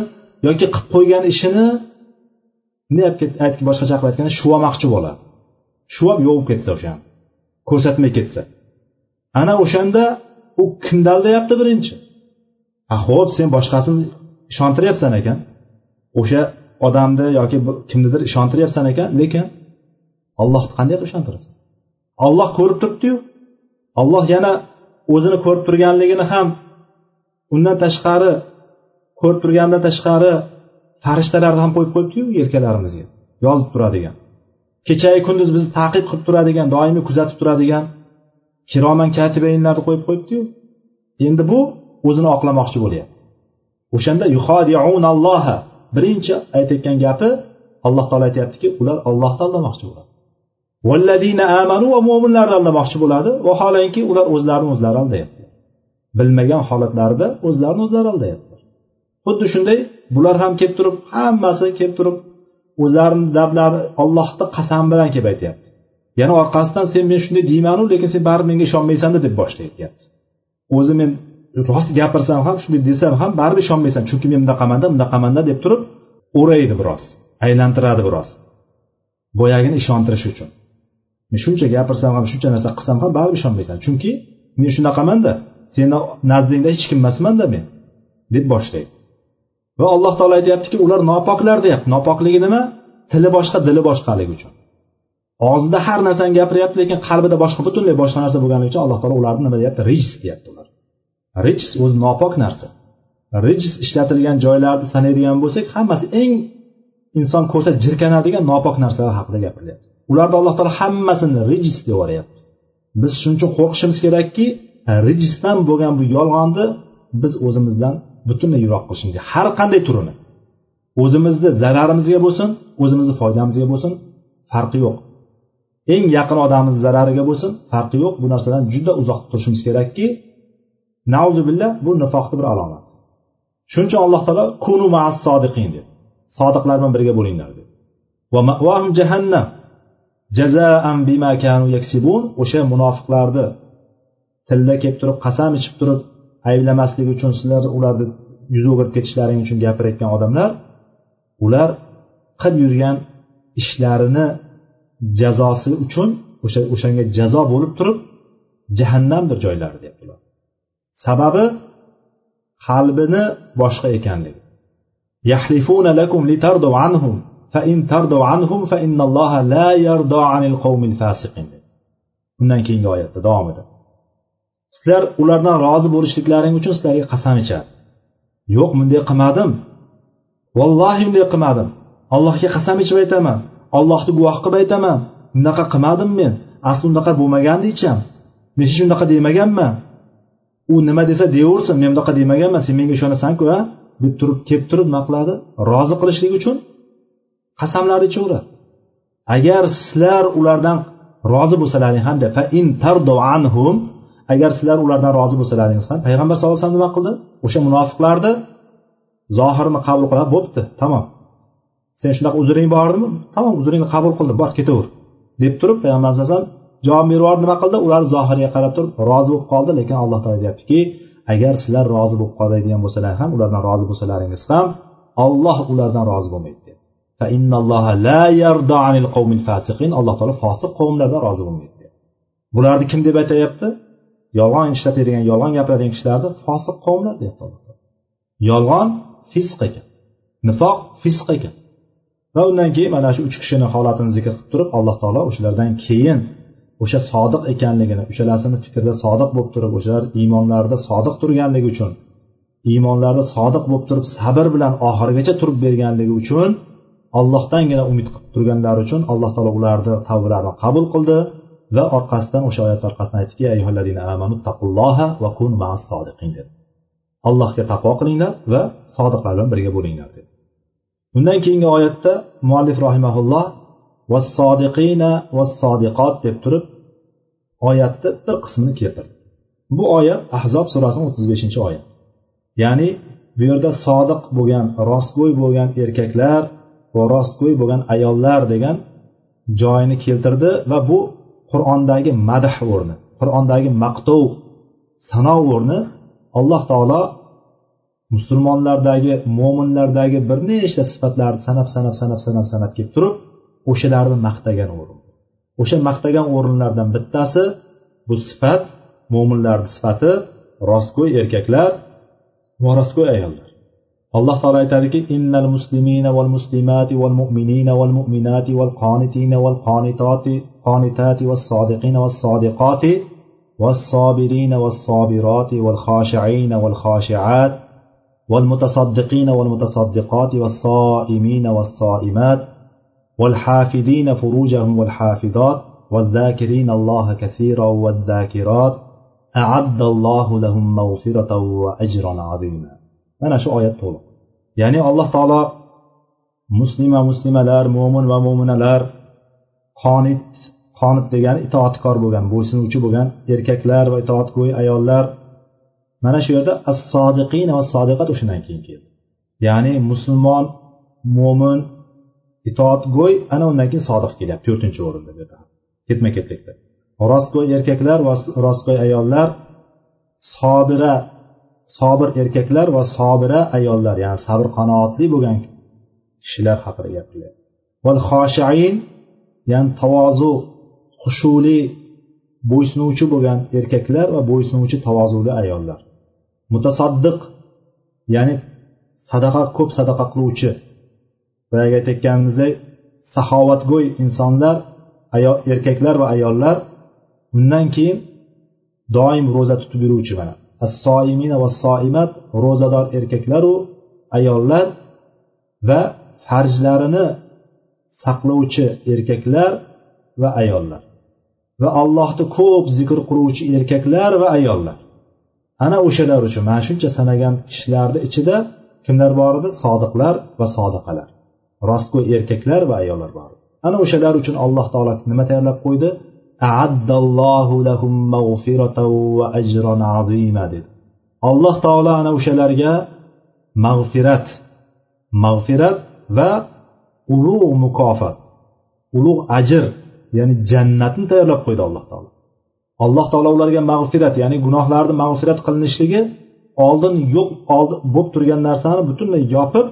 yoki qilib qo'ygan ishini aytib boshqacha qilib aytganda shuvamoqchi bo'ladi. Shuvab yovib ketsa o'shani ko'rsatmay ketsa. Ana o'shanda u kimni aldayapti birinchi. A ho'p sen boshqasini ishontiryapsan ekan. O'sha odamni yoki kimnidir ishontiryapsan ekan lekin ollohni qanday qilib ishontirasan olloh ko'rib turibdiyu. Olloh yana o'zini ko'rib turganligini ham undan tashqari ko'rib turganidan tashqari farishtalarni ham qo'yib qo'yibdiyu yelkalarimizga. Yozib turadigan. Kechayu kunduz bizni taqib qilib turadigan doimiy kuzatib turadigan kiroman katibainlarni qo'yib qo'yibdiyu. Endi bu o'zini oqlamoqchi bo'lyapti. O'shanda yuhodiunalloha birinchi aytayotgan gapi alloh taolo aytyaptiki ular ollohni aldamoqchi bo'ladi. Valladina amanu va mo'minlarni aldamoqchi bo'ladi. Vaholanki ular o'zlarini o'zlari aldayapti. Bilmagan holatlarida o'zlarini o'zlari aldayapti. Xuddi shunday bular ham kelib turib hammasi kelib turib o'zlarini lablari ollohni qasam bilan kelib aytyapti. Yana orqasidan sen men shunday deymanu lekin sen baribir menga ishonmaysanda deb boshlayapti. O'zi men rost gapirsam ham shunday desam ham baribir ishonmaysan chunki men bunaqamanda bunaqamanda deb turib o'raydi biroz aylantiradi biroz. Boyagini ishontirish uchun. Men shuncha gapirsam ham shuncha narsa qilsam ham baribir ishonmaysan. Chunki men shunaqamanda seni nazdingda hech kim emasmanda men. Deb boshlaydi. Va alloh taolo aytyaptiki ular nopoklar deyapti. Nopokligi nima? Tili boshqa dili boshqaligi uchun. Og'zida har narsani gapiryapti lekin qalbida boshqa butunlay boshqa narsa bo'lganligi uchun alloh taolo ularni nima deyapti? Rijs deyapti ular. Rijs o'zi nopok narsa. Rijs ishlatilgan joylarni sanaydigan bo'lsak hammasi eng inson ko'rsa jirkanadigan nopok narsalar haqida gapirilyapti ularni alloh taolo hammasini rijis deb yuboryapti biz shuning uchun qo'rqishimiz kerakki rijisdan bo'lgan bu yolg'onni biz o'zimizdan butunlay yiroq qilishimiz har qanday turini. O'zimizni zararimizga bo'lsin o'zimizni foydamizga bo'lsin farqi yo'q. Eng yaqin odamimiz zarariga bo'lsin farqi yo'q. Bu narsadan juda uzoq turishimiz kerakki nauzubillah bu nifoqni bir alomati shuning uchun alloh taolo kunu maas sodiqin deb sodiqlar bilan birga bo'linglar deb. Va jahannam. Jazaan bima kanu yaksibun o'sha munofiqlarni tilda kelib turib qasam ichib turib ayblamaslik uchun sizlar ularni yuz o'girib ketishlaring uchun gapirayotgan odamlar ular qilib yurgan ishlarini jazosi uchun o'sha o'shanga jazo bo'lib turib jahannamdir joylari deyaptilar. Sababi qalbini boshqa ekanligi. Yahlifuna lakum litardu anhum. Fa in tardu anhum fa innalloha la yardo anil qawmil fasiqin undan keyingi oyatda davomida sizlar ulardan rozi bo'lishliklaring uchun sizlarga qasam ichadi. Yo'q bunday qilmadim. Vallohi bunday qilmadim. Allohga qasam ichib aytaman. Allohni guvoh qilib aytaman. Bunaqa qilmadim men. Asli unaqa bo'lmagandi men hech unaqa demaganman. U nima desa deyaversin men bunaqa demaganman. Sen menga ishonasanku a deb turib kelib turib nima qiladi? Rozi qilishlik uchun qasamlarni ichaveradi agar sizlar ulardan rozi bo'lsalaring hamda fa in anhum agar sizlar ulardan rozi bo'lsalaringiz ham payg'ambar sallallohu alayhi vasallam nima qildi? O'sha munofiqlarni zohirini qabul qilib bo'pti tamom. Sen shunaqa uzring bor edimi tamom uzringni qabul qildim bor ketaver. Deb turib payg'ambarimiz alayhisalom javob berib yubordi. Nima qildi? Ular zohiriga qarab turib rozi bo'lib qoldi lekin alloh taolo deyaptiki agar sizlar rozi bo'lib qoladigan bo'lsalar ham ulardan rozi bo'lsalaringiz ham olloh ulardan rozi bo'lmaydi. Alloh taolo fosiq qavmlardan rozi bo'lmaydi bularni kim deb aytyapti? Yolg'on ishlatadigan yolg'on gapiradigan kishilarni fosiq qavmlar deyapti yolg'on fisq ekan nifoq fisq ekan. Va undan keyin mana shu uch kishini holatini zikr qilib turib alloh taolo o'shalardan keyin o'sha sodiq ekanligini uchalasini fikrida sodiq bo'lib turib o'shalar iymonlarida sodiq turganligi uchun iymonlarida sodiq bo'lib turib sabr bilan oxirigacha turib berganligi uchun ollohdangina umid qilib turganlari uchun alloh taolo ularni tavbalarini qabul qildi va orqasidan o'sha oyat orqasidan aytdiki va kun dedi. Allohga taqvo qilinglar va sodiqlar bilan birga bo'linglar dedi. Undan keyingi oyatda muallif rahimaulloh vassodiqina vassodiqot deb turib oyatni bir qismini keltirdi. Bu oyat ahzob surasini o'ttiz beshinchi oyat ya'ni bu yerda sodiq bo'lgan rostgo'y bo'lgan erkaklar va rostgo'y bo'lgan ayollar degan joyini keltirdi va bu qur'ondagi madh o'rni qur'ondagi maqtov sanov o'rni alloh taolo musulmonlardagi mo'minlardagi bir nechta sifatlarni sanab sanab sanab sanab sanab kelib turib o'shalarni maqtagan o'rin. O'sha maqtagan o'rinlardan bittasi bu sifat mo'minlarni sifati rostgo'y erkaklar va rostgo'y ayollar. Alloh taolo aytadiki innal muslimina val muslimati val mu'minina val mu'minati val qonitina val qonitati qonitati vas sodiqina vas sodiqati والصابرين والصابرات والخاشعين والخاشعات والمتصدقين والمتصدقات والصائمين والصائمات والحافظين فروجهم والحافظات والذاكرين الله كثيرا والذاكرات أعد الله لهم مغفرة وأجرا عظيما mana shu oyat to'liq. Ya'ni alloh taolo muslima muslimalar mo'min va mo'minalar qonit qonit degani itoatkor bo'lgan bo'ysunuvchi bo'lgan erkaklar va itoatgo'y ayollar mana shu yerda as sodiqin va sodiqat o'shandan keyin keldi. Ya'ni musulmon mo'min itoatgo'y ana undan keyin sodiq kelyapti to'rtinchi o'rinda bu ketma ketlikda. Rostgo'y erkaklar va rostgo'y ayollar sobira sobir erkaklar va sobira ayollar ya'ni sabr qanoatli bo'lgan kishilar haqida gapiryapti val xoshain ya'ni tavozu xushuli bo'ysunuvchi bo'lgan erkaklar va bo'ysunuvchi tavozuli ayollar. Mutasaddiq ya'ni sadaqa ko'p sadaqa qiluvchi. Boyagi aytayotganimizdek saxovatgo'y insonlar ayol erkaklar va ayollar undan keyin doim ro'za tutib yuruvchi mana. Assoimina va soimat ro'zador erkaklaru ayollar va farjlarini saqlovchi erkaklar va ayollar. Va allohni ko'p zikr qiluvchi erkaklar va ayollar. Ana o'shalar uchun mana shuncha sanagan kishilarni ichida kimlar bor edi? Sodiqlar va sodiqalar. Rostgo'y erkaklar va ayollar bor ana o'shalar uchun alloh taolo nima tayyorlab qo'ydi? Dedi. Alloh taolo ana o'shalarga mag'firat mag'firat va ulug' mukofot ulug' ajr ya'ni jannatni tayyorlab qo'ydi alloh taolo. Alloh taolo ularga mag'firat ya'ni gunohlarni mag'firat qilinishligi oldin yo'q bo'lib turgan narsani butunlay yopib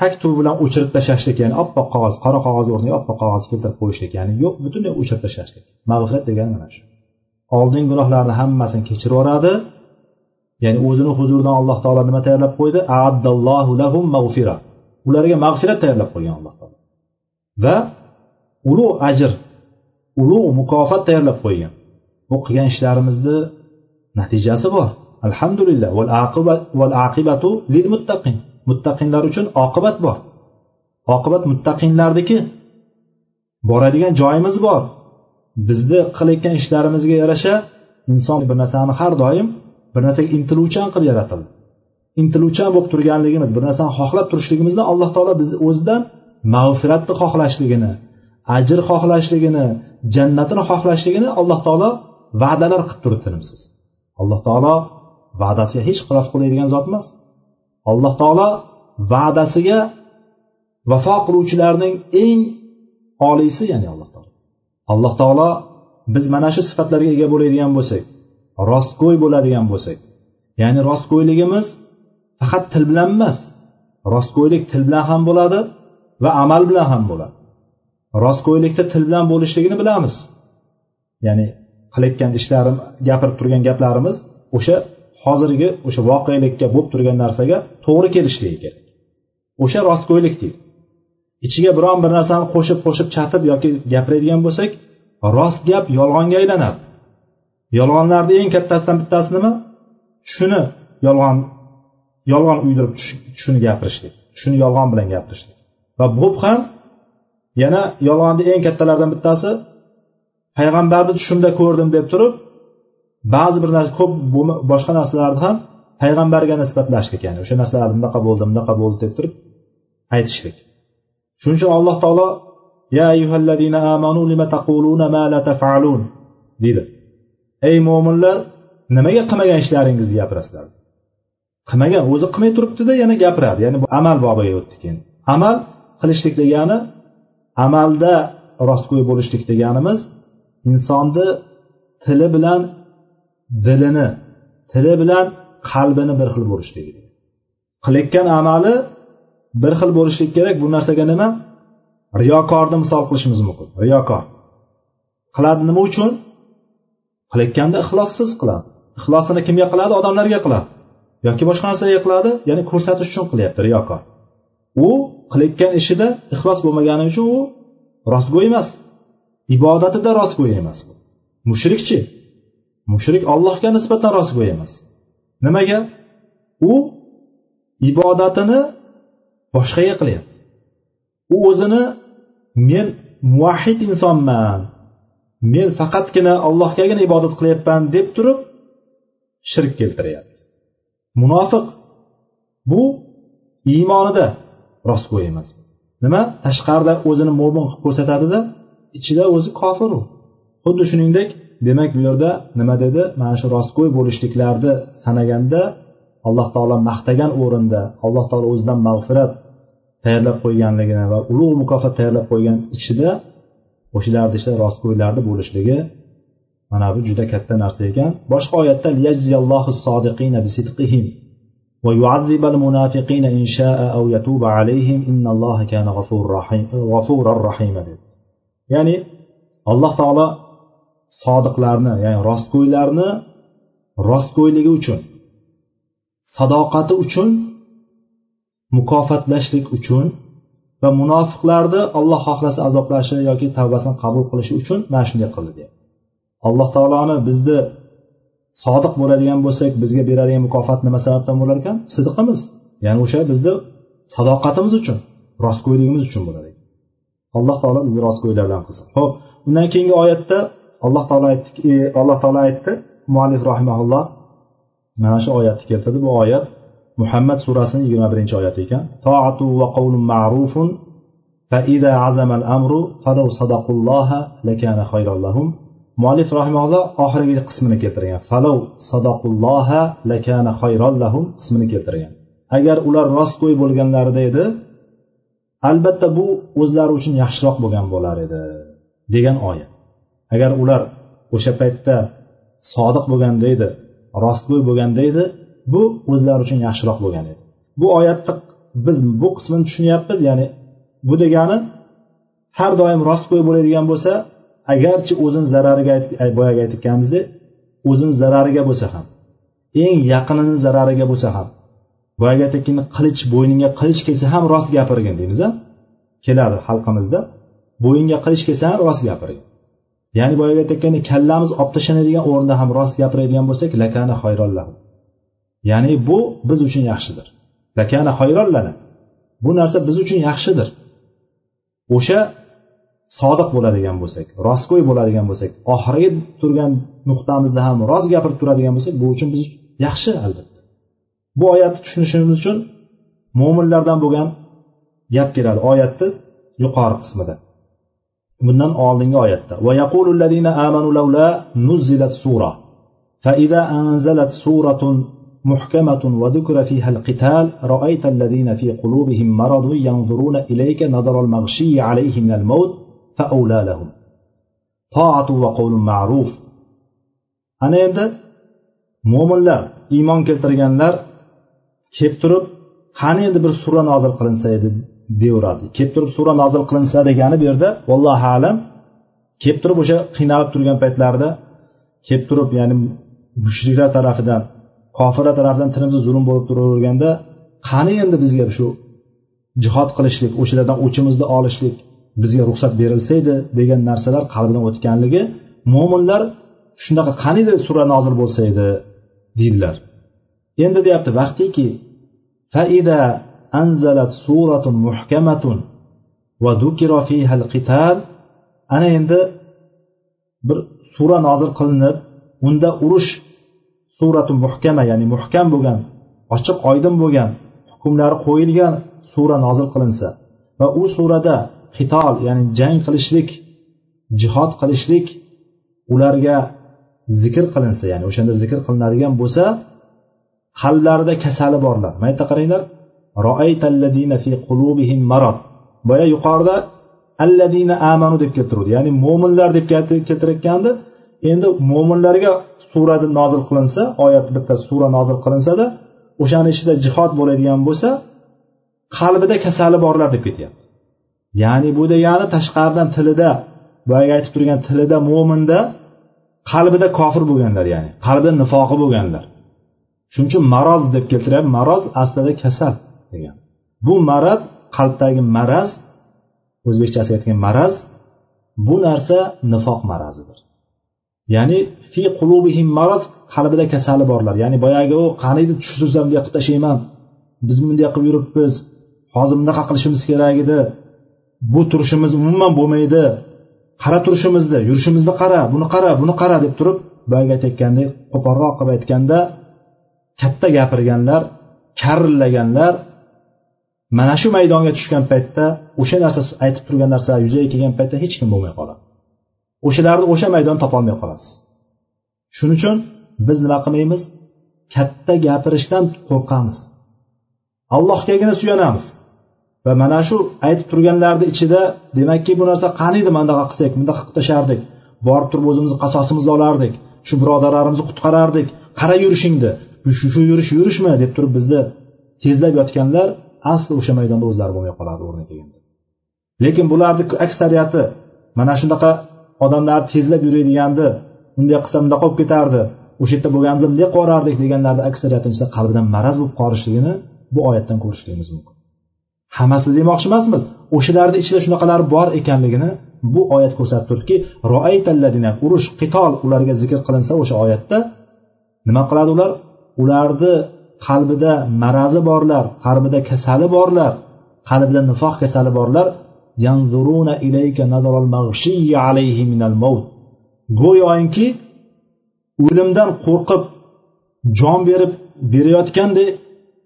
tak tur bilan o'chirib tashlashlik ya'ni oppoq qog'oz qora qog'oz o'rniga oppoq qog'oz keltirib qo'yishlik ya'ni yo'q butunlay o'chirib tashlashlik. Mag'firat degani mana shu. Oldingi gunohlarni hammasini kechirib yuboradi. Ya'ni o'zini huzuridan alloh taolo nima tayyorlab qo'ydi? Addallohu lahum mag'fira ularga mag'firat tayyorlab qo'ygan alloh taolo. Va ulug' ajr ulug' mukofot tayyorlab qo'ygan. Bu qilgan ishlarimizni natijasi bor. Alhamdulillah. Val aqibatu lil muttaqin muttaqinlar uchun oqibat bor. Oqibat muttaqinlarniki boradigan joyimiz bor. Bizni qilayotgan ishlarimizga yarasha inson bir narsani har doim bir narsaga intiluvchan qilib yaratildi. Intiluvchan bo'lib turganligimiz bir narsani xohlab turishligimizni alloh taolo bizni o'zidan mag'firatni xohlashligini ajr xohlashligini jannatini xohlashligini alloh taolo va'dalar qilib turibdi nimsiz alloh taolo va'dasiga hech xilof qiladigan zot emas alloh taolo va'dasiga vafo qiluvchilarning eng oliysi ya'ni alloh taolo. Alloh taolo biz mana shu sifatlarga ega bo'ladigan bo'lsak rostgo'y bo'ladigan bo'lsak ya'ni rostgo'yligimiz faqat til bilan emas rostgo'ylik til bilan ham bo'ladi va amal bilan ham bo'ladi. Rostgo'ylikda til bilan bo'lishligini bilamiz. Ya'ni qilayotgan ishlarim gapirib turgan gaplarimiz o'sha hozirgi o'sha voqelikka bo'lib turgan narsaga to'g'ri kelishligi kerak. O'sha rostgo'ylik deydi. Ichiga biron bir narsani qo'shib qo'shib chatib yoki gapiradigan bo'lsak rost gap yolg'onga aylanadi. Yolg'onlarni eng kattasidan bittasi nima tushuni yolg'on yolg'on uydirib tushuni gapirishlik tushuni yolg'on bilan gapirishlik. Va bu ham yana yolg'onni eng kattalaridan bittasi payg'ambarni tushimda ko'rdim deb turib ba'zi bir narsa ko'p boshqa narsalarni ham payg'ambarga nisbatlashlik ya'ni o'sha narsalar bunaqa bo'ldi bunaqa bo'ldi deb turib aytishlik. Shuning uchun alloh taolo ya ayyuhallazina amanu lima taquluna ma la taf'alun? deydi. Ey mo'minlar nimaga qilmagan ishlaringizni gapirasizlar? Qilmagan o'zi qilmay turibdida yana gapiradi. Ya'ni bu amal bobiga o'tdi keyin. Amal qilishlik degani amalda rostgo'y bo'lishlik deganimiz insonni tili bilan dilini tili bilan qalbini bir xil bo'lishligi qilayotgan amali bir xil bo'lishlik kerak. Bu narsaga nima? Riyokorni misol qilishimiz mumkin. Riyokor. Qiladi nima uchun? Qilayotganda ixlossiz qiladi. Ixlosini kimga qiladi? Odamlarga qiladi. Yoki boshqa narsaga qiladi? Ya'ni ko'rsatish uchun qilyapti riyokor. U qilayotgan ishida ixlos bo'lmagani uchun u rostgo'y emas. Ibodatida rostgo'y emas mushrikchi mushrik allohga nisbatan rostgo'y emas nimaga? U ibodatini boshqaga qilyapti. U o'zini men muvahid insonman. Men faqatgina allohgagina ibodat qilyapman deb turib shirk keltiryapti. Munofiq. Bu iymonida rostgo'y emas nima? Tashqarida o'zini mo'min qilib ko'rsatadida ichida o'zi kofir u. Xuddi shuningdek demak bu yerda nima dedi mana shu rostgo'y bo'lishliklarni sanaganda alloh taolo maqtagan o'rinda alloh taolo o'zidan mag'firat tayyorlab qo'yganligini va ulug' mukofot tayyorlab qo'ygan ichida o'shalarni ichida rostgo'ylarni bo'lishligi mana bu juda katta narsa ekan boshqa oyatda ويعذب المنافقين إن شاء أو يتوب عليهم إن الله كان غفور رحيم غفورا رحيما ya'ni alloh taolo sodiqlarni ya'ni rostgo'ylarni rostgo'yligi uchun sadoqati uchun mukofotlashlik uchun va munofiqlarni alloh xohlasa azoblashi yoki tavbasini qabul qilishi uchun mana shunday qildi deyapti. Alloh taoloni bizni sodiq bo'ladigan bo'lsak bizga beradigan mukofot nima sababdan bo'lar ekan? Sidqimiz ya'ni o'sha bizni sadoqatimiz uchun rostgo'yligimiz uchun bo'ladi. Alloh taolo bizni rostgo'ylardan qilsin. Ho'p undan keyingi oyatda alloh taolo aytdiki e, alloh taolo aytdi muallif rahimaulloh mana shu oyatni keltirdi bu oyat muhammad surasini yigirma birinchi oyati ekan toatu va qavlun ma'rufun فإذا عزم الأمر فلو صدقوا الله لكان خيرا لهم muallif rahimalloh oxirgi qismini keltirgan falov sadaqulloha lakana xayron lahum qismini keltirgan agar ular rostgo'y bo'lganlarida edi albatta bu o'zlari uchun yaxshiroq bo'lgan bo'lar edi degan oyat Agar ular o'sha paytda sodiq bo'lganda edi rostgo'y bo'lganda edi bu o'zlari uchun yaxshiroq bo'lgan edi. Bu oyatni biz bu qismini tushunyapmiz ya'ni bu degani har doim rostgo'y bo'ladigan bo'lsa agarchi o'zini zarariga boyagi aytganimizdek o'zini zarariga bo'lsa ham eng yaqinini zarariga bo'lsa ham boyagi aytayotgan qilich bo'yningga qilich kelsa ham rost gapirgin deymiz a keladi xalqimizda bo'yinga qilich kelsa ham rost gapirgin. Ya'ni boyagi aytayotgandek kallamiz olib tashlanadigan o'rinda ham rost gapiradigan bo'lsak lakana xoyrollah ya'ni bu biz uchun yaxshidir. Lakana xoyrollana bu narsa biz uchun yaxshidir. O'sha sodiq bo'ladigan bo'lsak rostgo'y bo'ladigan bo'lsak oxirgi turgan nuqtamizda ham rost gapirib turadigan bo'lsak bu uchun biz yaxshi albatta. Bu oyatni tushunishimiz uchun mo'minlardan bo'lgan gap keladi. Oyatni yuqori qismida. Bundan oldingi oyatda ويقول الذين آمنوا لولا نزلت سورة. فإذا أنزلت سورة محكمة وذكر فيها القتال رأيت الذين في قلوبهم مرض ينظرون إليك نظر المغشي عليه من الموت فأولى لهم. طاعة وقول معروف. ana endi mo'minlar iymon keltirganlar kelib turib qani endi bir sura nozil qilinsa edi deyaveradi kelib turib sura nozil qilinsa degani bu yerda vallohu alam kelib turib o'sha qiynalib turgan paytlarida kelib turib ya'ni mushriklar tarafidan kofirlar tarafidan tinimsiz zulm bo'lib turaverganda qani endi bizga shu jihod qilishlik o'shalardan o'chimizni olishlik bizga ruxsat berilsa edi degan narsalar qalbidan o'tganligi mo'minlar shunaqa qaniydi sura nozil bo'lsa edi deydilar. Endi deyapti vaqtiki faida anzalat suratun muhkamatun va dukira fiha qital ana endi bir sura nozil qilinib unda urush suratu muhkama ya'ni muhkam bo'lgan ochiq oydin bo'lgan hukmlari qo'yilgan sura nozil qilinsa va u surada qitol ya'ni jang qilishlik jihod qilishlik ularga zikr qilinsa ya'ni o'shanda zikr qilinadigan bo'lsa qalblarida kasali borlar. Mana yerda qaranglar boya yuqorida alladina amanu deb keltiruvdi ya'ni mo'minlar deb keltirayotgandi endi mo'minlarga sura nozil qilinsa oyat bitta sura nozil qilinsada o'shani ichida jihod bo'ladigan bo'lsa qalbida kasali borlar deb ketyapti ya'ni bu degani tashqaridan tilida boyagi aytib turgan tilida mo'minda qalbida kofir bo'lganlar ya'ni qalbida nifoqi bo'lganlar shuning uchun maroz deb keltiryapti maroz aslida kasal degan bu maraz qalbdagi maraz o'zbekchasiga aytgan maraz bu narsa nifoq marazidir. Ya'ni fi qulubihim maraz qalbida kasali borlar. Ya'ni boyagi u qaniydi tushirsam bunday qilib tashlayman biz bunday qilib yuribmiz. Hozir bunaqa qilishimiz kerak edi. Bu turishimiz umuman bo'lmaydi. Qara turishimizni yurishimizni qara buni qara buni qara deb turib boyagi aytayotgandek qo'polroq qilib aytganda katta gapirganlar karillaganlar mana shu maydonga tushgan paytda o'sha narsa aytib turgan narsa yuzaga kelgan paytda hech kim bo'lmay qoladi. O'shalarni o'sha maydon topolmay qolasiz. Shuning uchun biz nima qilmaymiz? Katta gapirishdan qo'rqamiz. Allohgagina suyanamiz. Va mana shu aytib turganlarni ichida demakki bu narsa qaniydi mandaqa qilsak bundaqa qilib tashlardik borib turib o'zimizni qasosimizni olardik shu birodarlarimizni qutqarardik. Qara yurishingni shu shu yurish yurishmi deb turib bizni tezlab yotganlar asli o'sha maydonda o'zlari bo'lmay qoladi o'rni kelganda. Lekin bularni aksariyati mana shunaqa odamlar tezlab yuradiganni bunday qilsa bundoq qolib ketardi o'sha yerda bo'lganimizda bunday qilib yuborardik deganlarni aksariyati ichida qalbidan maraz bo'lib qolishligini bu oyatdan ko'rishligimiz mumkin. Hammasini demoqchi emasmiz o'shalarni ichida shunaqalar bor ekanligini bu oyat ko'rsatib turibdiki urush qitol ularga zikr qilinsa o'sha oyatda nima qiladi ular? Ularni qalbida marazi borlar qalbida kasali borlar qalbida nifoq kasali borlar. Go'yoki o'limdan qo'rqib jon berib berayotgandek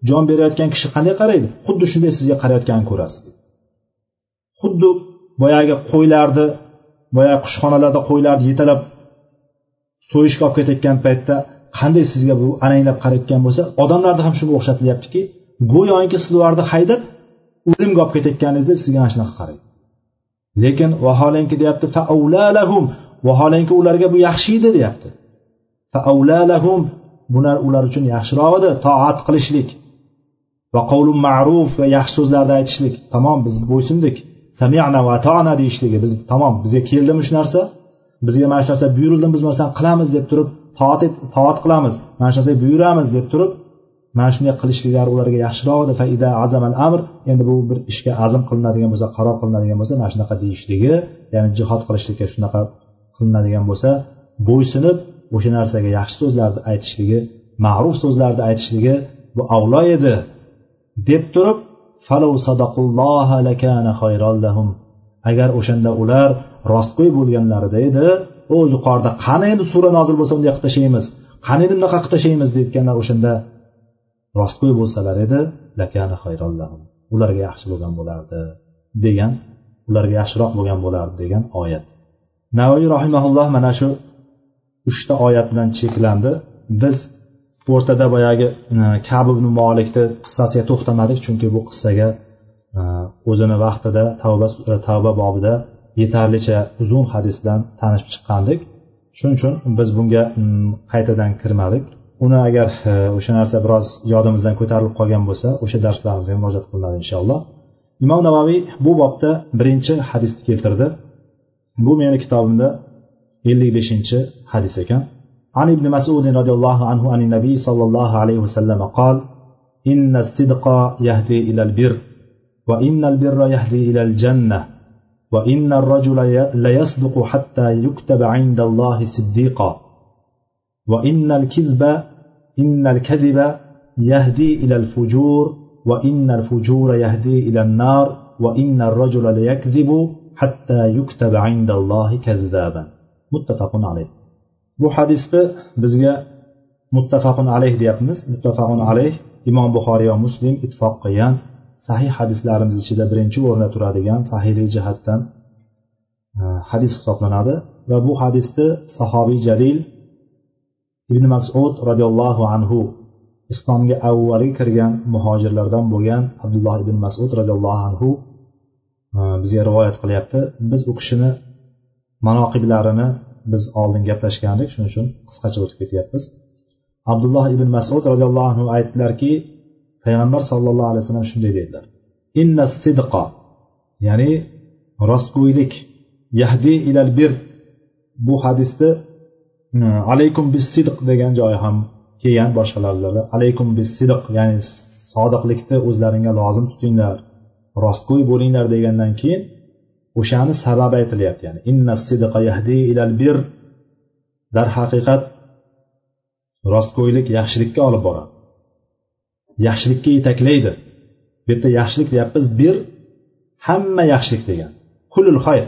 jon berayotgan kishi qanday qaraydi? Xuddi shunday sizga qarayotganini ko'rasiz. Xuddi boyagi qo'ylarni boyagi qushxonalarda qo'ylarni yetalab so'yishga olib ketayotgan paytda qanday sizga bu alanglab qarayotgan bo'lsa odamlarni ham shunga o'xshatilyaptiki go'yoki siz ularni haydab o'limga olib ketayotganingizda sizga mana shunaqa qaraydi lekin vaholanki deyapti vaholanki ularga bu yaxshi edi deyapti. Bular ular uchun yaxshiroq edi toat qilishlik va qavlu ma'ruf va yaxshi so'zlarni aytishlik. Tamom biz bo'ysundik. Samiana va atona deyishligi biz tamom bizga keldimi shu narsa? Bizga mana shu narsa buyurildimi biz mana narsani qilamiz deb turib toat toat qilamiz. Mana shu narsaga buyuramiz deb turib mana shunday qilishliklari ularga yaxshiroq edi faida azamal amr endi bu bir ishga azm qilinadigan bo'lsa qaror qilinadigan bo'lsa mana shunaqa deyishligi ya'ni jihod qilishlikka shunaqa qilinadigan bo'lsa bo'ysunib o'sha narsaga yaxshi so'zlarni aytishligi ma'ruf so'zlarni aytishligi bu avlo edi deb turib agar o'shanda ular rostgo'y bo'lganlarida edi u yuqorida qani endi sura nozil bo'lsa unday qilib tashlaymiz? Qani endi bunaqa qilib tashlaymiz deyotganlar o'shanda rostgo'y bo'lsalar edi ularga yaxshi bo'lgan bo'lardi degan ularga yaxshiroq bo'lgan bo'lardi degan oyat. Navoiy rahimaulloh mana shu uchta oyat bilan cheklandi. Biz o'rtada boyagi e, kab ibn molikni qissasiga to'xtamadik chunki bu qissaga e, o'zini vaqtida tavba e, tavba bobida yetarlicha uzun hadisdan tanishib chiqqandik shuning uchun biz bunga qaytadan kirmadik uni agar o'sha narsa biroz yodimizdan ko'tarilib qolgan bo'lsa o'sha darslarimizga murojaat qilinadi inshaalloh imom navoiy bu bobda birinchi hadisni keltirdi bu meni kitobimda ellik beshinchi hadis ekan عن ابن مسعود رضي الله عنه عن النبي صلى الله عليه وسلم قال إن الصدق يهدي إلى البر وإن البر يهدي إلى الجنة وإن الرجل ليصدق حتى يكتب عند الله صديقا. وإن الكذب إن الكذب يهدي إلى الفجور وإن الفجور يهدي إلى النار وإن الرجل ليكذب حتى يكتب عند الله كذابا متفق عليه. Bu hadisni bizga muttafaqun alayh deyapmiz. Muttafaqun alayh imom buxoriy va muslim ittifoq sahih hadislarimiz ichida birinchi o'rinda turadigan sahiylik jihatdan e, hadis hisoblanadi. Va bu hadisni sahobiy jalil ibn masud roziyallohu anhu islomga avvalgi kirgan muhojirlardan bo'lgan abdulloh ibn masud roziyallohu anhu e, bizga rivoyat qilyapti. Biz u kishini manoqiblarini biz oldin gaplashgandik. Shuning uchun qisqacha o'tib ketyapmiz. Abdulloh ibn masud roziyallohu anhu aytdilarki payg'ambar sallallohu alayhi vasallam shunday dedilar. Inna sidqa ya'ni rostgo'ylik yahdi ilal bir. Bu hadisda alaykum bis sidq degan joyi ham kelgan boshqalarda alaykum bis sidq ya'ni sodiqlikni o'zlaringga lozim tutinglar rostgo'y bo'linglar degandan keyin o'shani sababi aytilyapti. Ya'ni inna sidqa yahdi ilal bir darhaqiqat rostgo'ylik yaxshilikka olib boradi. Yaxshilikka yetaklaydi. Bu yerda yaxshilik deyapmiz bir hamma yaxshilik degan. Kulul xayr.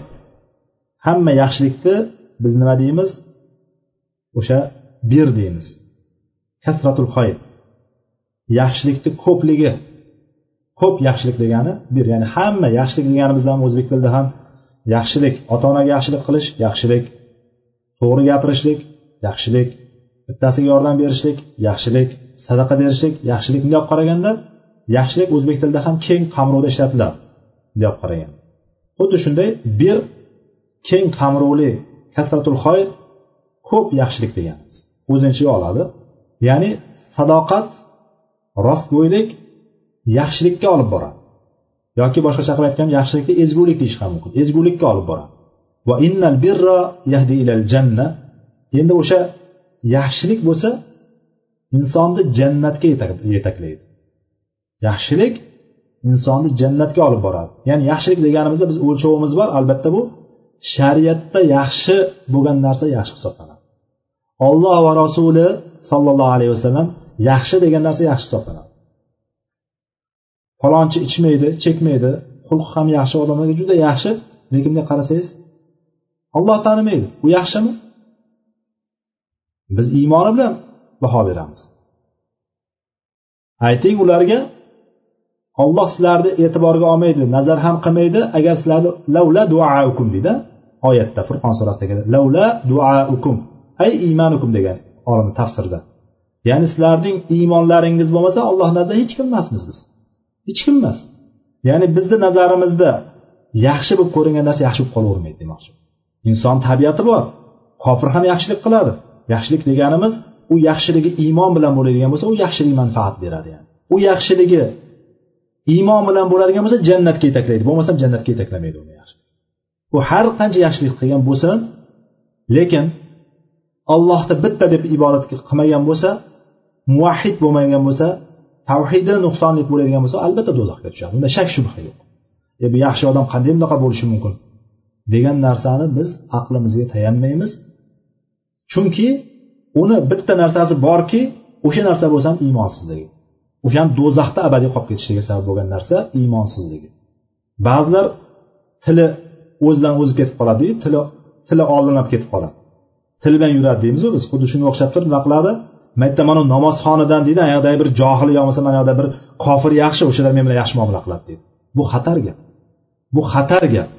Hamma yaxshilikni biz nima deymiz? O'sha bir deymiz. Kasratul xayr. Yaxshilikni ko'pligi. Ko'p yaxshilik degani bir ya'ni hamma yaxshilik deganimizda ham o'zbek tilida ham yaxshilik ota onaga yaxshilik qilish yaxshilik to'g'ri gapirishlik yaxshilik bittasiga yordam berishlik yaxshilik sadaqa berishlik yaxshilik bunday olib qaraganda yaxshilik o'zbek tilida ham keng qamrovda ishlatiladi bunday olib qaragan xuddi shunday bir keng qamrovli kasratul xoyr ko'p yaxshilik deganimiz o'zini ichiga oladi. Ya'ni sadoqat rostgo'ylik yaxshilikka olib boradi. Yoki boshqacha qilib aytganda yaxshilikni ezgulik deyish ham mumkin. Ezgulikka olib boradi. Va innal birra yahdi ilal janna. Endi o'sha yaxshilik bo'lsa insonni jannatga yetaklaydi. Yaxshilik insonni jannatga olib boradi. Ya'ni yaxshilik deganimizda biz o'lchovimiz bor. Albatta bu shariatda yaxshi bo'lgan narsa yaxshi hisoblanadi. Olloh va rasuli sollallohu alayhi vasallam yaxshi degan narsa yaxshi hisoblanadi. Falonchi ichmaydi chekmaydi. Xulqi ham yaxshi odamlarga juda yaxshi. Lekin bunday qarasangiz olloh tanimaydi. U yaxshimi? Biz iymoni bilan baho beramiz. Ayting ularga olloh sizlarni e'tiborga olmaydi nazar ham qilmaydi. Agar sizlarni lavla duaukum deydi oyatda furqon surasida lavla duaukum ay iymanukum degan olim tafsirda ya'ni sizlarning iymonlaringiz bo'lmasa alloh nazarida hech kim emasmiz biz. Hech kim emas. Ya'ni bizni nazarimizda yaxshi bo'lib ko'ringan narsa yaxshi bo'lib qolavermaydi demoqchi. Inson tabiati bor. Kofir ham yaxshilik qiladi. Yaxshilik deganimiz u yaxshiligi iymon bilan bo'ladigan bo'lsa u yaxshilik manfaat beradi yani. U yaxshiligi iymon bilan bo'ladigan bo'lsa jannatga yetaklaydi. Bo'lmasam jannatga yetaklamaydi uni yaxshi. U har qancha yaxshilik qilgan bo'lsin lekin ollohni bitta deb ibodat qilmagan bo'lsa muvahhid bo'lmagan bo'lsa tavhidi nuqsonli bo'ladigan bo'lsa albatta do'zaxga tushadi. Unda shak shubha yo'q. E bu yaxshi odam qanday bunaqa bo'lishi mumkin? degan narsani biz aqlimizga tayanmaymiz. Chunki uni bitta narsasi borki o'sha narsa bo'lsa ham iymonsizligi. Ham do'zaxda abadiy qolib ketishiga sabab bo'lgan narsa iymonsizligi. Ba'zilar tili o'zidan o'zi ketib qoladi tili tili oldinlab ketib qoladi. Til bilan yuradi deymizu biz xuddi shunga o'xshab turib nima qiladi? Maytda mana namozxonadan deydi anayoqdagi bir johil yo bo'lmasa mana yoqda bir kofir yaxshi o'shalar men bilan yaxshi muomala qiladi deydi. Bu xatar gap. Bu xatar gap.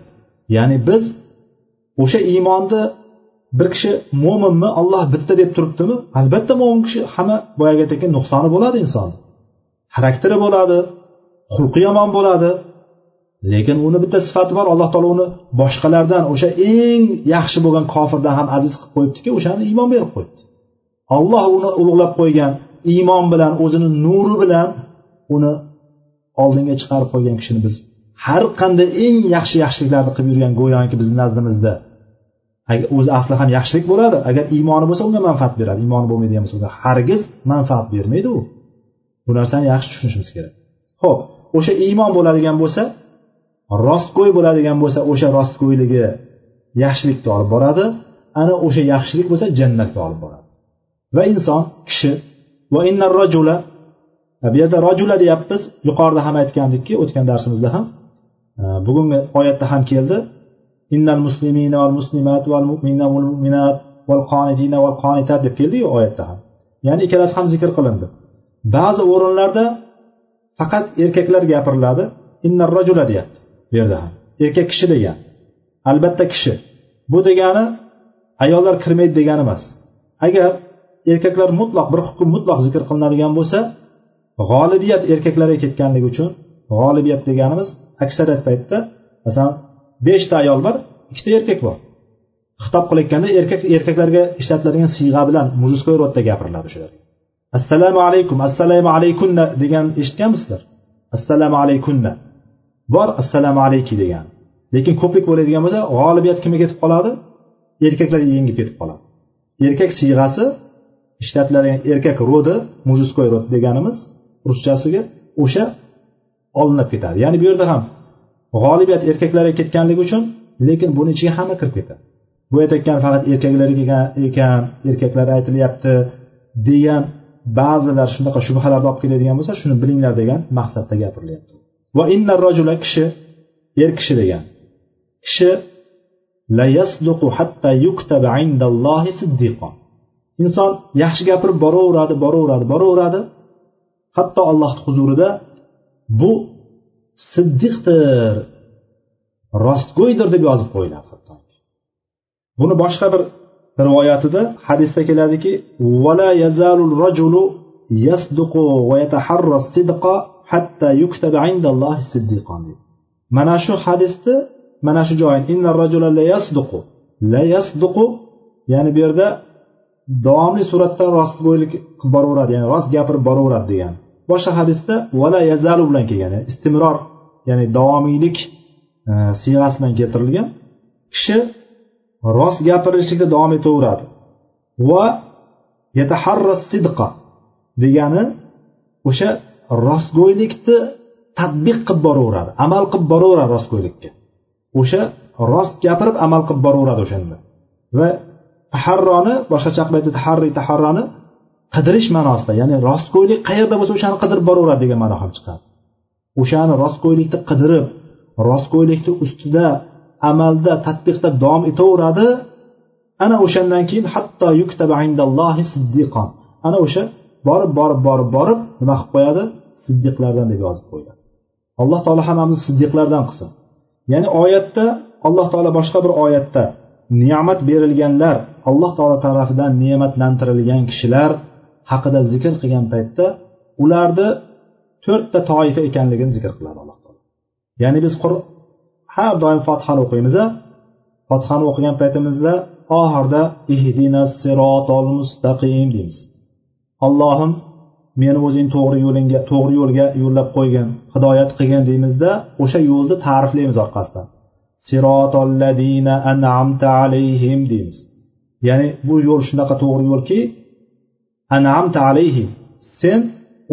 Ya'ni biz o'sha iymonni bir kishi mo'minmi olloh bitta deb turibdimi? Albatta mo'min kishi hamma boyagi aytgan nuqsoni bo'ladi inson. Xarakteri bo'ladi xulqi yomon bo'ladi. Lekin uni bitta sifati bor alloh taolo uni boshqalardan o'sha eng yaxshi bo'lgan kofirdan ham aziz qilib qo'yibdiki o'shani iymon berib qo'yibdi. Olloh uni ulug'lab qo'ygan iymon bilan o'zini nuri bilan uni oldinga chiqarib qo'ygan kishini biz har qanday eng yaxshi yaxshiliklarni qilib yurgan go'yoki bizni nazdimizda o'zi asli ham yaxshilik bo'ladi agar iymoni bo'lsa unga manfaat beradi. Iymoni bo'lmaydigan bo'lsa hargiz manfaat bermaydi u. Bu narsani yaxshi tushunishimiz kerak. Ho'p o'sha iymon bo'ladigan bo'lsa rostgo'y bo'ladigan bo'lsa o'sha rostgo'yligi yaxshilikka olib boradi. Ana o'sha yaxshilik bo'lsa jannatga olib boradi. Va inson kishi va innar rajula bu yerda rojula deyapmiz. Yuqorida ham aytgandikki o'tgan darsimizda ham e, bugungi oyatda ham keldi. Innal muslimina والمسلمات muslimat والمؤمنات mu'minina والقانتات mu'minat val qonitina deb keldiyu oyatda ham. Ya'ni ikkalasi ham zikr qilindi. Ba'zi o'rinlarda faqat erkaklar gapiriladi. Innar rajula deyapti bu yerda ham. Erkak kishi degan. Albatta kishi. Bu degani ayollar kirmaydi degani emas. Agar erkaklar mutloq bir hukm mutloq zikr qilinadigan bo'lsa g'olibiyat erkaklarga ketganligi uchun g'olibiyat deganimiz aksariyat paytda masalan beshta ayol bor ikkita erkak bor. Xitob qilayotganda erkak erkaklarga ishlatiladigan siyg'a bilan mujskoy rodda gapiriladi shular. Assalomu alaykum assalomu alaykunna degan eshitganmisizlar? Assalomu alaykunna. Bor assalomu alayki degan. Lekin ko'plik bo'ladigan bo'lsa g'olibiyat kimga ketib qoladi? Erkaklar yengib ketib qoladi. Erkak siyg'asi ishlatiladigan erkak rodi mujskoy rod deganimiz ruschasiga o'sha olinib ketadi. Ya'ni bu yerda ham g'olibiyat erkaklarga ketganligi uchun lekin buni ichiga hamma kirib ketadi. Bu aytayotgan faqat erkaklarga ekan erkaklar aytilyapti degan ba'zilar shunaqa shubhalarni olib keladigan bo'lsa shuni bilinglar degan maqsadda gapirilyapti. Va inna rajula kishi er kishi degan. Kishi la yasduqu hatta yuktaba indallohi siddiqon inson yaxshi gapirib boraveradi boraveradi boraveradi. Hatto allohni huzurida bu siddiqdir rostgo'ydir deb yozib qo'yiladi hatto buni boshqa bir rivoyatida hadisda keladiki vala yazalul rajulu yasduqu va yataharra sidqa hatta yuktaba indallohi siddiqon mana shu hadisni mana shu joyin innar rajula la yasduqu. La yasduqu ya'ni bu yerda davomli suratda rostgo'ylik qilib boraveradi ya'ni rost gapirib boraveradi degan. Boshqa hadisda vala yazalu bilan kelgan istimror ya'ni davomiylik e, siyg'asi bilan keltirilgan kishi rost gapirishlikda davom etaveradi. Va yataharra sidqa degani o'sha rostgo'ylikni tadbiq qilib boraveradi amal qilib boraveradi rostgo'ylikka. O'sha rost gapirib amal qilib boraveradi o'shanda. Va taharroni boshqacha qilib aytdi taharri taharroni qidirish ma'nosida ya'ni rostgo'ylik qayerda bo'lsa o'shani qidirib boraveradi degan ma'no ham chiqadi. O'shani rostgo'ylikni qidirib rostgo'ylikni ustida amalda tadbiqda davom etaveradi. Ana o'shandan keyin hatto siddiqon ana o'sha borib borib borib borib nima qilib qo'yadi? Siddiqlardan deb yozib qo'yadi alloh taolo hammamizni siddiqlardan qilsin. Ya'ni oyatda alloh taolo boshqa bir oyatda ne'mat berilganlar alloh taolo tarafidan ne'matlantirilgan kishilar haqida zikr qilgan paytda ularni to'rtta toifa ekanligini zikr qiladi alloh taolo. Ya'ni biz har doim fotihani o'qiymiz fotihani o'qigan paytimizda oxirida ihdina sirotol mustaqim deymiz. Allohim meni o'zing to'g'ri yo'lingga to'g'ri yo'lga yo'llab qo'ygin hidoyat qilgin deymizda o'sha yo'lni ta'riflaymiz orqasidan. Sirotolladina an'amta alayhim deymiz. Ya'ni bu yo'l shunaqa to'g'ri yo'lki an'amta alayhim. Sen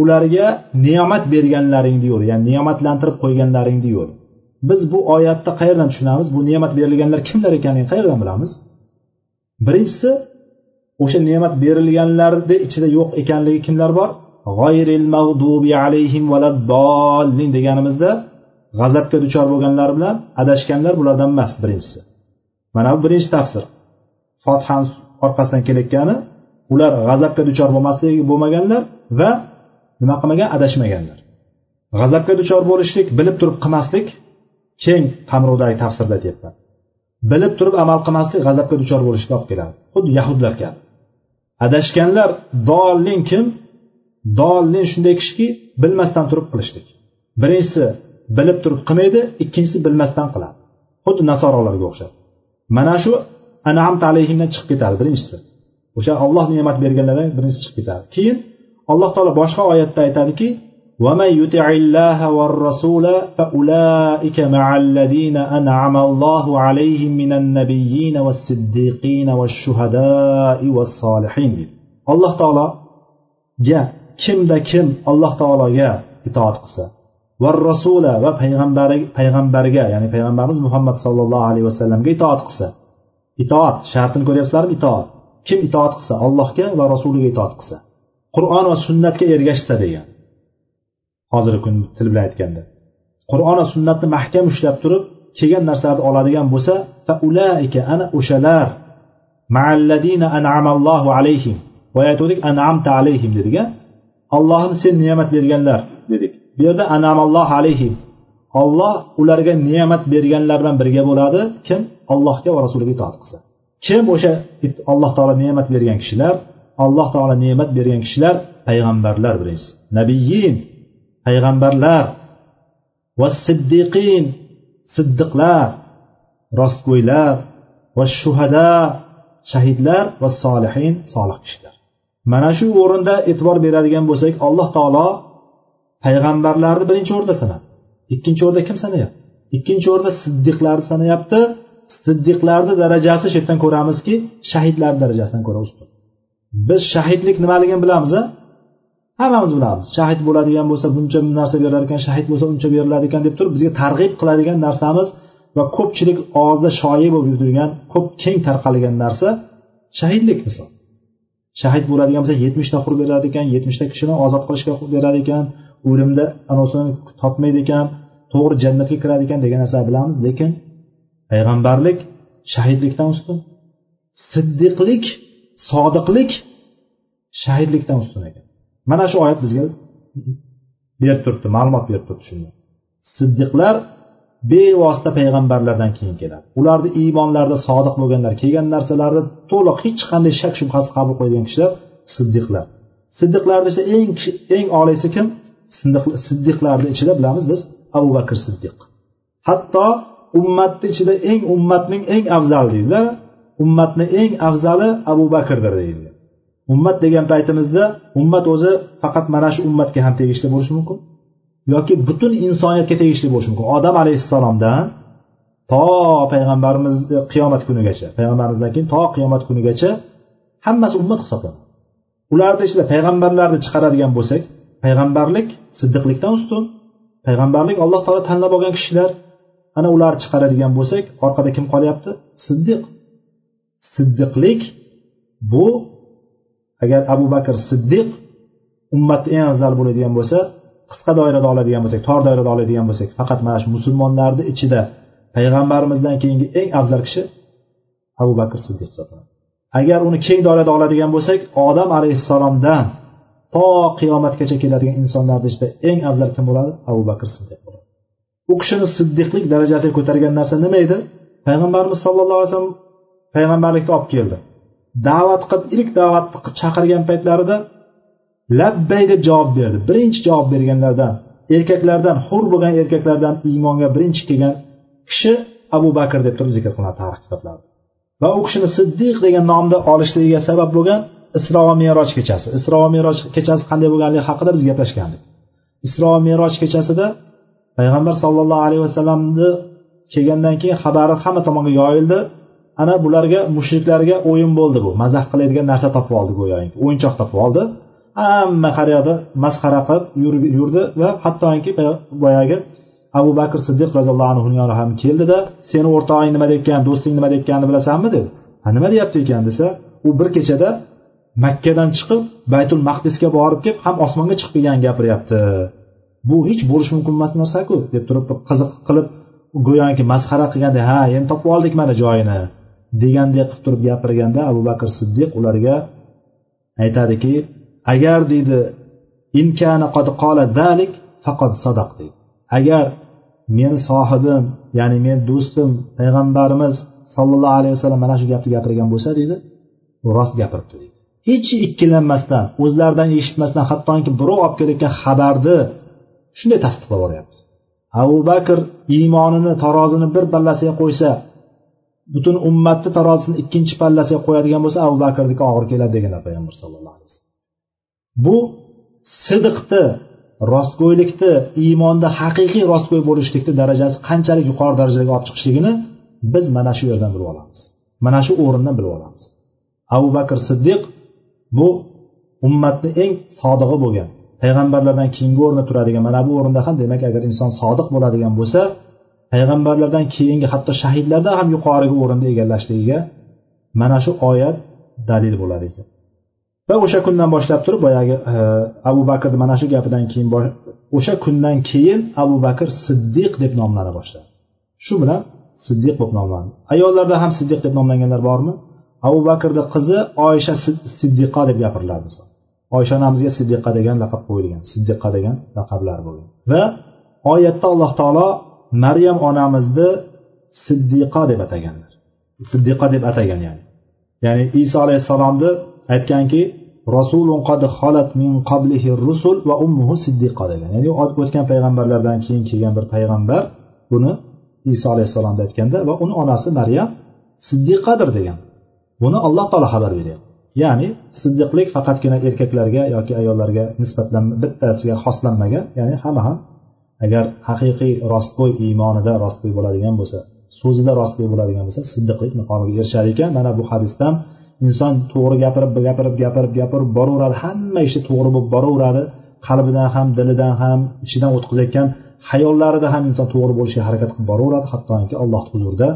ularga ne'mat berganlaringni yo'li ya'ni ne'matlantirib qo'yganlaringni yo'li biz bu oyatni qayerdan tushunamiz? Bu ne'mat berilganlar kimlar ekanligini qayerdan bilamiz? Birinchisi o'sha ne'mat berilganlarni ichida yo'q ekanligi kimlar bor? G'oyril mag'dubi alayhim valaddallin deganimizda g'azabga duchor bo'lganlar bilan adashganlar bulardan emas birinchisi. Mana bu birinchi tafsir. Fotihani orqasidan kelayotgani ular g'azabga duchor bo'lmasligi bo'lmaganlar va nima qilmagan? Adashmaganlar. G'azabga duchor bo'lishlik bilib turib qilmaslik keng qamrovdagi tafsirda aytyapman bilib turib amal qilmaslik g'azabga duchor bo'lishga olib keladi. Xuddi yahudlar kabi. Adashganlar dollin kim? Dollin shunday kishiki bilmasdan turib qilishlik. Birinchisi bilib turib qilmaydi ikkinchisi bilmasdan qiladi. Xuddi nasorolarga o'xshab. Mana shu anamt alayhimdan chiqib ketadi birinchisi. O'sha olloh ne'mat berganlardan birinchisi chiqib ketadi. Keyin alloh taolo boshqa oyatda aytadiki ومن يطع الله والرسول فأولئك مع الذين أنعم الله عليهم من النبيين والصديقين والشهداء والصالحين alloh taologa kimda kim alloh taologa itoat qilsa va rasula va payg'ambari payg'ambarga ya'ni payg'ambarimiz muhammad sollallohu alayhi vasallamga itoat qilsa itoat shartini ko'ryapsizlarmi itoat kim itoat qilsa allohga va rasuliga itoat qilsa Qur'on va sunnatga ergashsa degan. Hozirgi kun til bilan aytganda. Qur'on va sunnatni mahkam ushlab turib kelgan narsalarni oladigan bo'lsa ulaika ana o'shalar. Maalladina an'amallohu alayhim. Boya aytgandik an'amta alayhim dedik a allohim sen ne'mat berganlar dedik. Bu yerda anamallohu alayhim. Olloh ularga ne'mat berganlar bilan birga bo'ladi. Kim? Allohga va rasuliga itoat qilsa. Kim o'sha alloh taolo ne'mat bergan kishilar? Alloh taolo ne'mat bergan kishilar payg'ambarlar birinchisi. Nabiyin payg'ambarlar va siddiqin siddiqlar rostgo'ylar va shuhada shahidlar va solihin solih kishilar. Mana shu o'rinda e'tibor beradigan bo'lsak alloh taolo payg'ambarlarni birinchi o'rinda sanadi. Ikkinchi o'rinda kim sanayapti? Ikkinchi o'rinda siddiqlarni sanayapti. Siddiqlarni darajasi shu yerdan ko'ramizki shahidlarni darajasidan ko'ra ustun biz shahidlik nimaligini bilamiz a? Hammamiz bilamiz. Shahid bo'ladigan bo'lsa buncha narsa berilar ekan shahid bo'lsa uncha beriladi ekan deb turib bizga targ'ib qiladigan narsamiz va ko'pchilik og'zida shoyi bo'lib yurgan ko'p keng tarqalgan narsa shahidlik misol. Shahid bo'ladigan bo'lsa yetmishta qurib beradi ekan yetmishta kishini ozod qilishga beradi ekan o'limda anosini topmaydi ekan to'g'ri jannatga kiradi ekan degan narsani bilamiz lekin payg'ambarlik shahidlikdan ustun. Siddiqlik sodiqlik shahidlikdan ustun ekan. Mana shu oyat bizga berib turibdi ma'lumot berib turibdi shundan. Siddiqlar bevosita payg'ambarlardan keyin keladi. Ularni iymonlarida sodiq bo'lganlar kelgan narsalarni to'liq hech qanday shak shubhasiz qabul qiladigan kishilar siddiqlar. Siddiqlarni ichida eng eng oliysi kim? Siddiqlarni ichida bilamiz biz abu bakr siddiq. Hatto ummatni ichida eng ummatning eng afzal deydilar. Ummatni eng afzali abu bakrdir deydilar ummat degan paytimizda ummat o'zi faqat mana shu ummatga ham tegishli bo'lishi mumkin yoki butun insoniyatga tegishli bo'lishi mumkin. Odam alayhissalomdan to payg'ambarimiz e, qiyomat kunigacha payg'ambarimizdan keyin to qiyomat kunigacha hammasi ummat hisoblanadi. Ularni ichida payg'ambarlarni chiqaradigan bo'lsak payg'ambarlik siddiqlikdan ustun payg'ambarlik alloh taolo tanlab olgan kishilar ana ularni chiqaradigan bo'lsak orqada kim qolyapti? Siddiq. Siddiqlik bu agar abu bakr siddiq ummatni eng afzal bo'ladigan bo'lsa qisqa doirada oladigan bo'lsak tor doirada oladigan bo'lsak faqat mana shu musulmonlarni ichida payg'ambarimizdan keyingi eng afzal kishi abu bakr siddiq hisoblanadi. Agar uni keng doirada oladigan bo'lsak odam alayhissalomdan to qiyomatgacha keladigan insonlarni ichida eng afzal kim bo'ladi? Abu bakr siddiq bo'ladi. U kishini siddiqlik darajasiga ko'targan narsa nima edi? Payg'ambarimiz sallallohu alayhi vasallam payg'ambarlikni olib keldi. Da'vat qilib ilk da'vat chaqirgan paytlarida labbay deb javob berdi. Birinchi javob berganlardan erkaklardan hur bo'lgan erkaklardan iymonga birinchi kelgan kishi abu bakr deb turib zikr qilinadi tarix kitoblarida. Va u kishini siddiq degan nomni olishligiga sabab bo'lgan isro va meroj kechasi. Isro va meroj kechasi qanday bo'lganligi haqida biz gaplashgandik. Isro va meroj kechasida payg'ambar sollallohu alayhi vasallamni kelgandan keyin xabari hamma tomonga yoyildi. Ana bularga mushriklarga o'yin bo'ldi bu. Mazax qiladigan narsa topib oldi go'yoki. O'yinchoq topib oldi. Hamma har yoqda masxara qilib yurdi va hattoki boyagi abu bakr siddiq roziyallohu anhu ham keldida seni o'rtog'ing nima deyotgan do'sting nima deyotganini bilasanmi? dedi. Ha nima deyapti ekan? desa u bir kechada makkadan chiqib baytul maqdisga borib kelib ham osmonga chiqib kelgan gapiryapti. Bu hech bo'lishi mumkin emas narsaku deb turib qiziq qilib go'yoki masxara qilganda ha endi topib oldik mana joyini. Degandek qilib turib gapirganda abu bakr siddiq ularga aytadiki agar deydi imkani qad qola dalik faqat sadaq deydi. Agar meni sohibim ya'ni men do'stim payg'ambarimiz sollallohu alayhi vasallam mana shu gapni gapirgan bo'lsa deydi rost gapiribdi deydi. Hech ikkilanmasdan o'zlaridan eshitmasdan hattoki birov olib kelayotgan xabarni shunday tasdiqlab yuboryapti abu bakr iymonini tarozini bir pallasiga qo'ysa butun ummatni tarozisini ikkinchi pallasiga qo'yadigan bo'lsa abu bakrniki og'ir keladi deganlar payg'ambar sallallohu alayhi vasallam. Bu sidiqni rostgo'ylikni iymonda haqiqiy rostgo'y bo'lishlikni darajasi qanchalik yuqori darajaga olib chiqishligini biz mana shu yerdan bilib olamiz. Mana shu o'rindan bilib olamiz. Abu bakr siddiq bu ummatni eng sodig'i bo'lgan payg'ambarlardan keyingi o'rinda turadigan mana bu o'rinda ham demak agar inson sodiq bo'ladigan bo'lsa payg'ambarlardan keyingi hatto shahidlardan ham yuqorigi o'rinda egallashligiga mana shu oyat dalil bo'lar ekan. Va o'sha kundan boshlab turib boyagi e, abu bakrni mana shu gapidan keyin o'sha kundan keyin abu bakr siddiq deb nomlana boshladi. Shu bilan siddiq deb nomlandi. Ayollarda ham siddiq deb nomlanganlar bormi? Abu bakrni qizi oysha siddiqa deb gapirilardi oysha onamizga siddiqa degan laqab qo'yilgan siddiqa degan laqablar bo'lgan. Va oyatda alloh taolo maryam onamizni siddiqa deb ataganlar. Siddiqa deb atagan ya'ni. Ya'ni iso alayhissalomni aytganki rasulun qad xolat min qablihi rusul va ummuhu siddiqa degan. Ya'ni o'tgan payg'ambarlardan keyin kelgan bir payg'ambar buni iso alayhissalomni aytganda va uni onasi maryam siddiqadir degan. Buni alloh taolo xabar beryapti. Ya'ni siddiqlik faqatgina erkaklarga yoki ayollarga nisbatan bittasiga xoslanmagan ya'ni hamma ham agar haqiqiy rostgo'y iymonida rostgo'y bo'ladigan bo'lsa so'zida rostgo'y bo'ladigan bo'lsa siddiqlik maqomiga erishar ekan. Mana bu hadisdan inson to'g'ri gapirib gapirib gapirib gapirib boraveradi. Hamma ishi to'g'ri bo'lib boraveradi. Qalbidan ham dilidan ham ichidan o'tkazayotgan hayollarida ham inson to'g'ri bo'lishga harakat qilib boraveradi. Hattoki alloh huzurida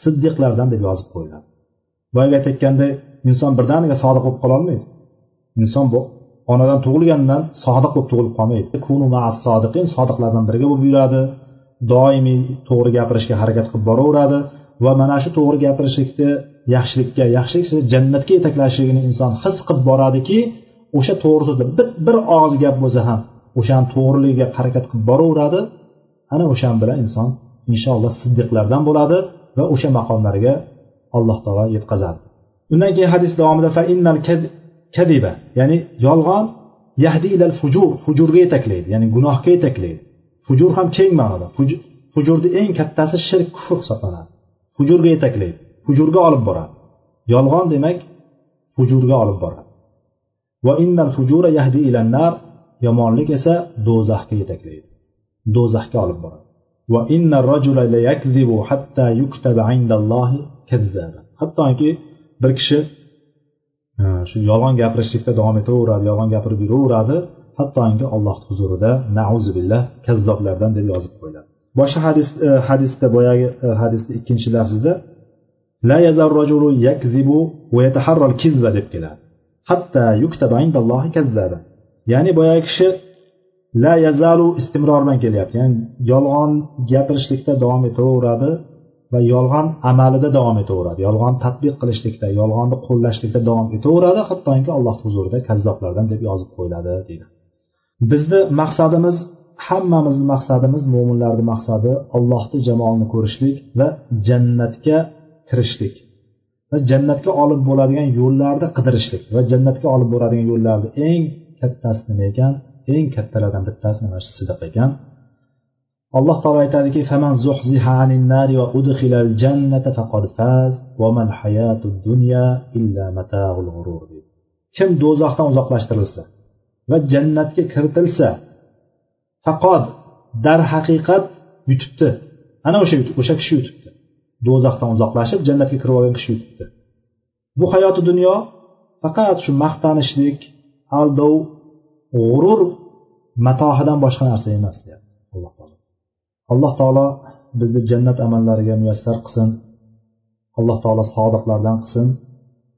siddiqlardan deb yozib qo'yiladi. Boyagi aytayotganday inson birdaniga sodiq bo'lib qololmaydi. Inson bu onadan tug'ilgandan sodiq bo'lib tug'ilib qolmaydi. Kunu sodiqin sodiqlardan biriga bo'lib yuradi. Doimiy to'g'ri gapirishga harakat qilib boraveradi va mana shu to'g'ri gapirishlikni yaxshilikka yaxshilik sizni jannatga yetaklashligini inson his qilib boradiki o'sha to'g'ri so'zlar bir, bir og'iz gap bo'lsa ham o'shani to'g'riligiga harakat qilib boraveradi. Ana o'shan bilan inson inshaalloh siddiqlardan bo'ladi va o'sha maqomlarga alloh taolo yetkazadi undan keyin hadis davomida fa innal kadiba ya'ni yolg'on yahdi ilal fujur. Fujurga yetaklaydi. Ya'ni gunohga yetaklaydi. Fujur ham keng ma'noda. Fujurni eng kattasi shirk kufr hisoblanadi. Hujurga yetaklaydi. Hujurga olib boradi. Yolg'on demak hujurga olib boradi. Va innal fujura yahdi ilan nar. Yomonlik esa do'zaxga yetaklaydi. Do'zaxga olib boradi. Va innar rajula la yakzibu hatta yuktaba indallohi kazzaba. Hattoki bir kishi shu yolg'on gapirishlikda davom etaveradi yolg'on gapirib yuraveradi. Hattoki alloh huzurida nauzubillah kazzoblardan deb yozib qo'yiladi. Boshqa hadis e, hadisda boyagi e, hadisni ikkinchi lafzida la yazar rajulu yakzibu va yataharral kizba deb keladi. Hatta yuktaba indallohi kazzaba. Ya'ni boyagi kishi la yazalu istimror bilan kelyapti. Ya'ni yolg'on gapirishlikda davom etaveradi va yolg'on amalida davom etaveradi. Yolg'on tadbiq qilishlikda yolg'onni qo'llashlikda davom etaveradi hattoki alloh huzurida kazzoblardan deb yozib qo'yiladi deydi. Bizni maqsadimiz hammamizni maqsadimiz mo'minlarni maqsadi allohni jamolini ko'rishlik va jannatga kirishlik. Va jannatga olib bo'ladigan yo'llarni qidirishlik va jannatga olib boradigan yo'llarni eng kattasi nima ekan eng kattalardan bittasi mana shu sidiq ekan. Alloh taolo aytadiki faman nari va udkhilal jannata faqad faz va mal hayatud dunya illa mata'ul g'urur kim do'zaxdan uzoqlashtirilsa va jannatga kiritilsa faqat darhaqiqat yutibdi. Ana o'sha o'sha kishi yutibdi. Do'zaxdan uzoqlashib jannatga kirib olgan kishi yutibdi. Bu hayoti dunyo faqat shu maqtanishlik aldov g'urur matohidan boshqa narsa emas deyapti. alloh taolo bizni jannat amallariga muyassar qilsin alloh taolo sodiqlardan qilsin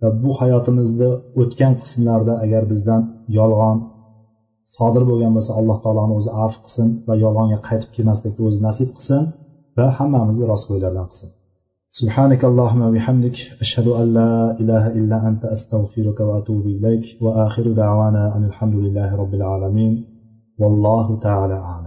va bu hayotimizni o'tgan qismlarida agar bizdan yolg'on sodir bo'lgan bo'lsa alloh taoloni o'zi afv qilsin va yolg'onga qaytib kelmaslikni o'zi nasib qilsin va hammamizni rostgo'ylardan qilsin سبحانك اللهم وبحمدك أشهد أن لا إله إلا أنت أستغفرك وأتوب إليك وآخر دعوانا أن الحمد لله رب العالمين والله تعالى أعلم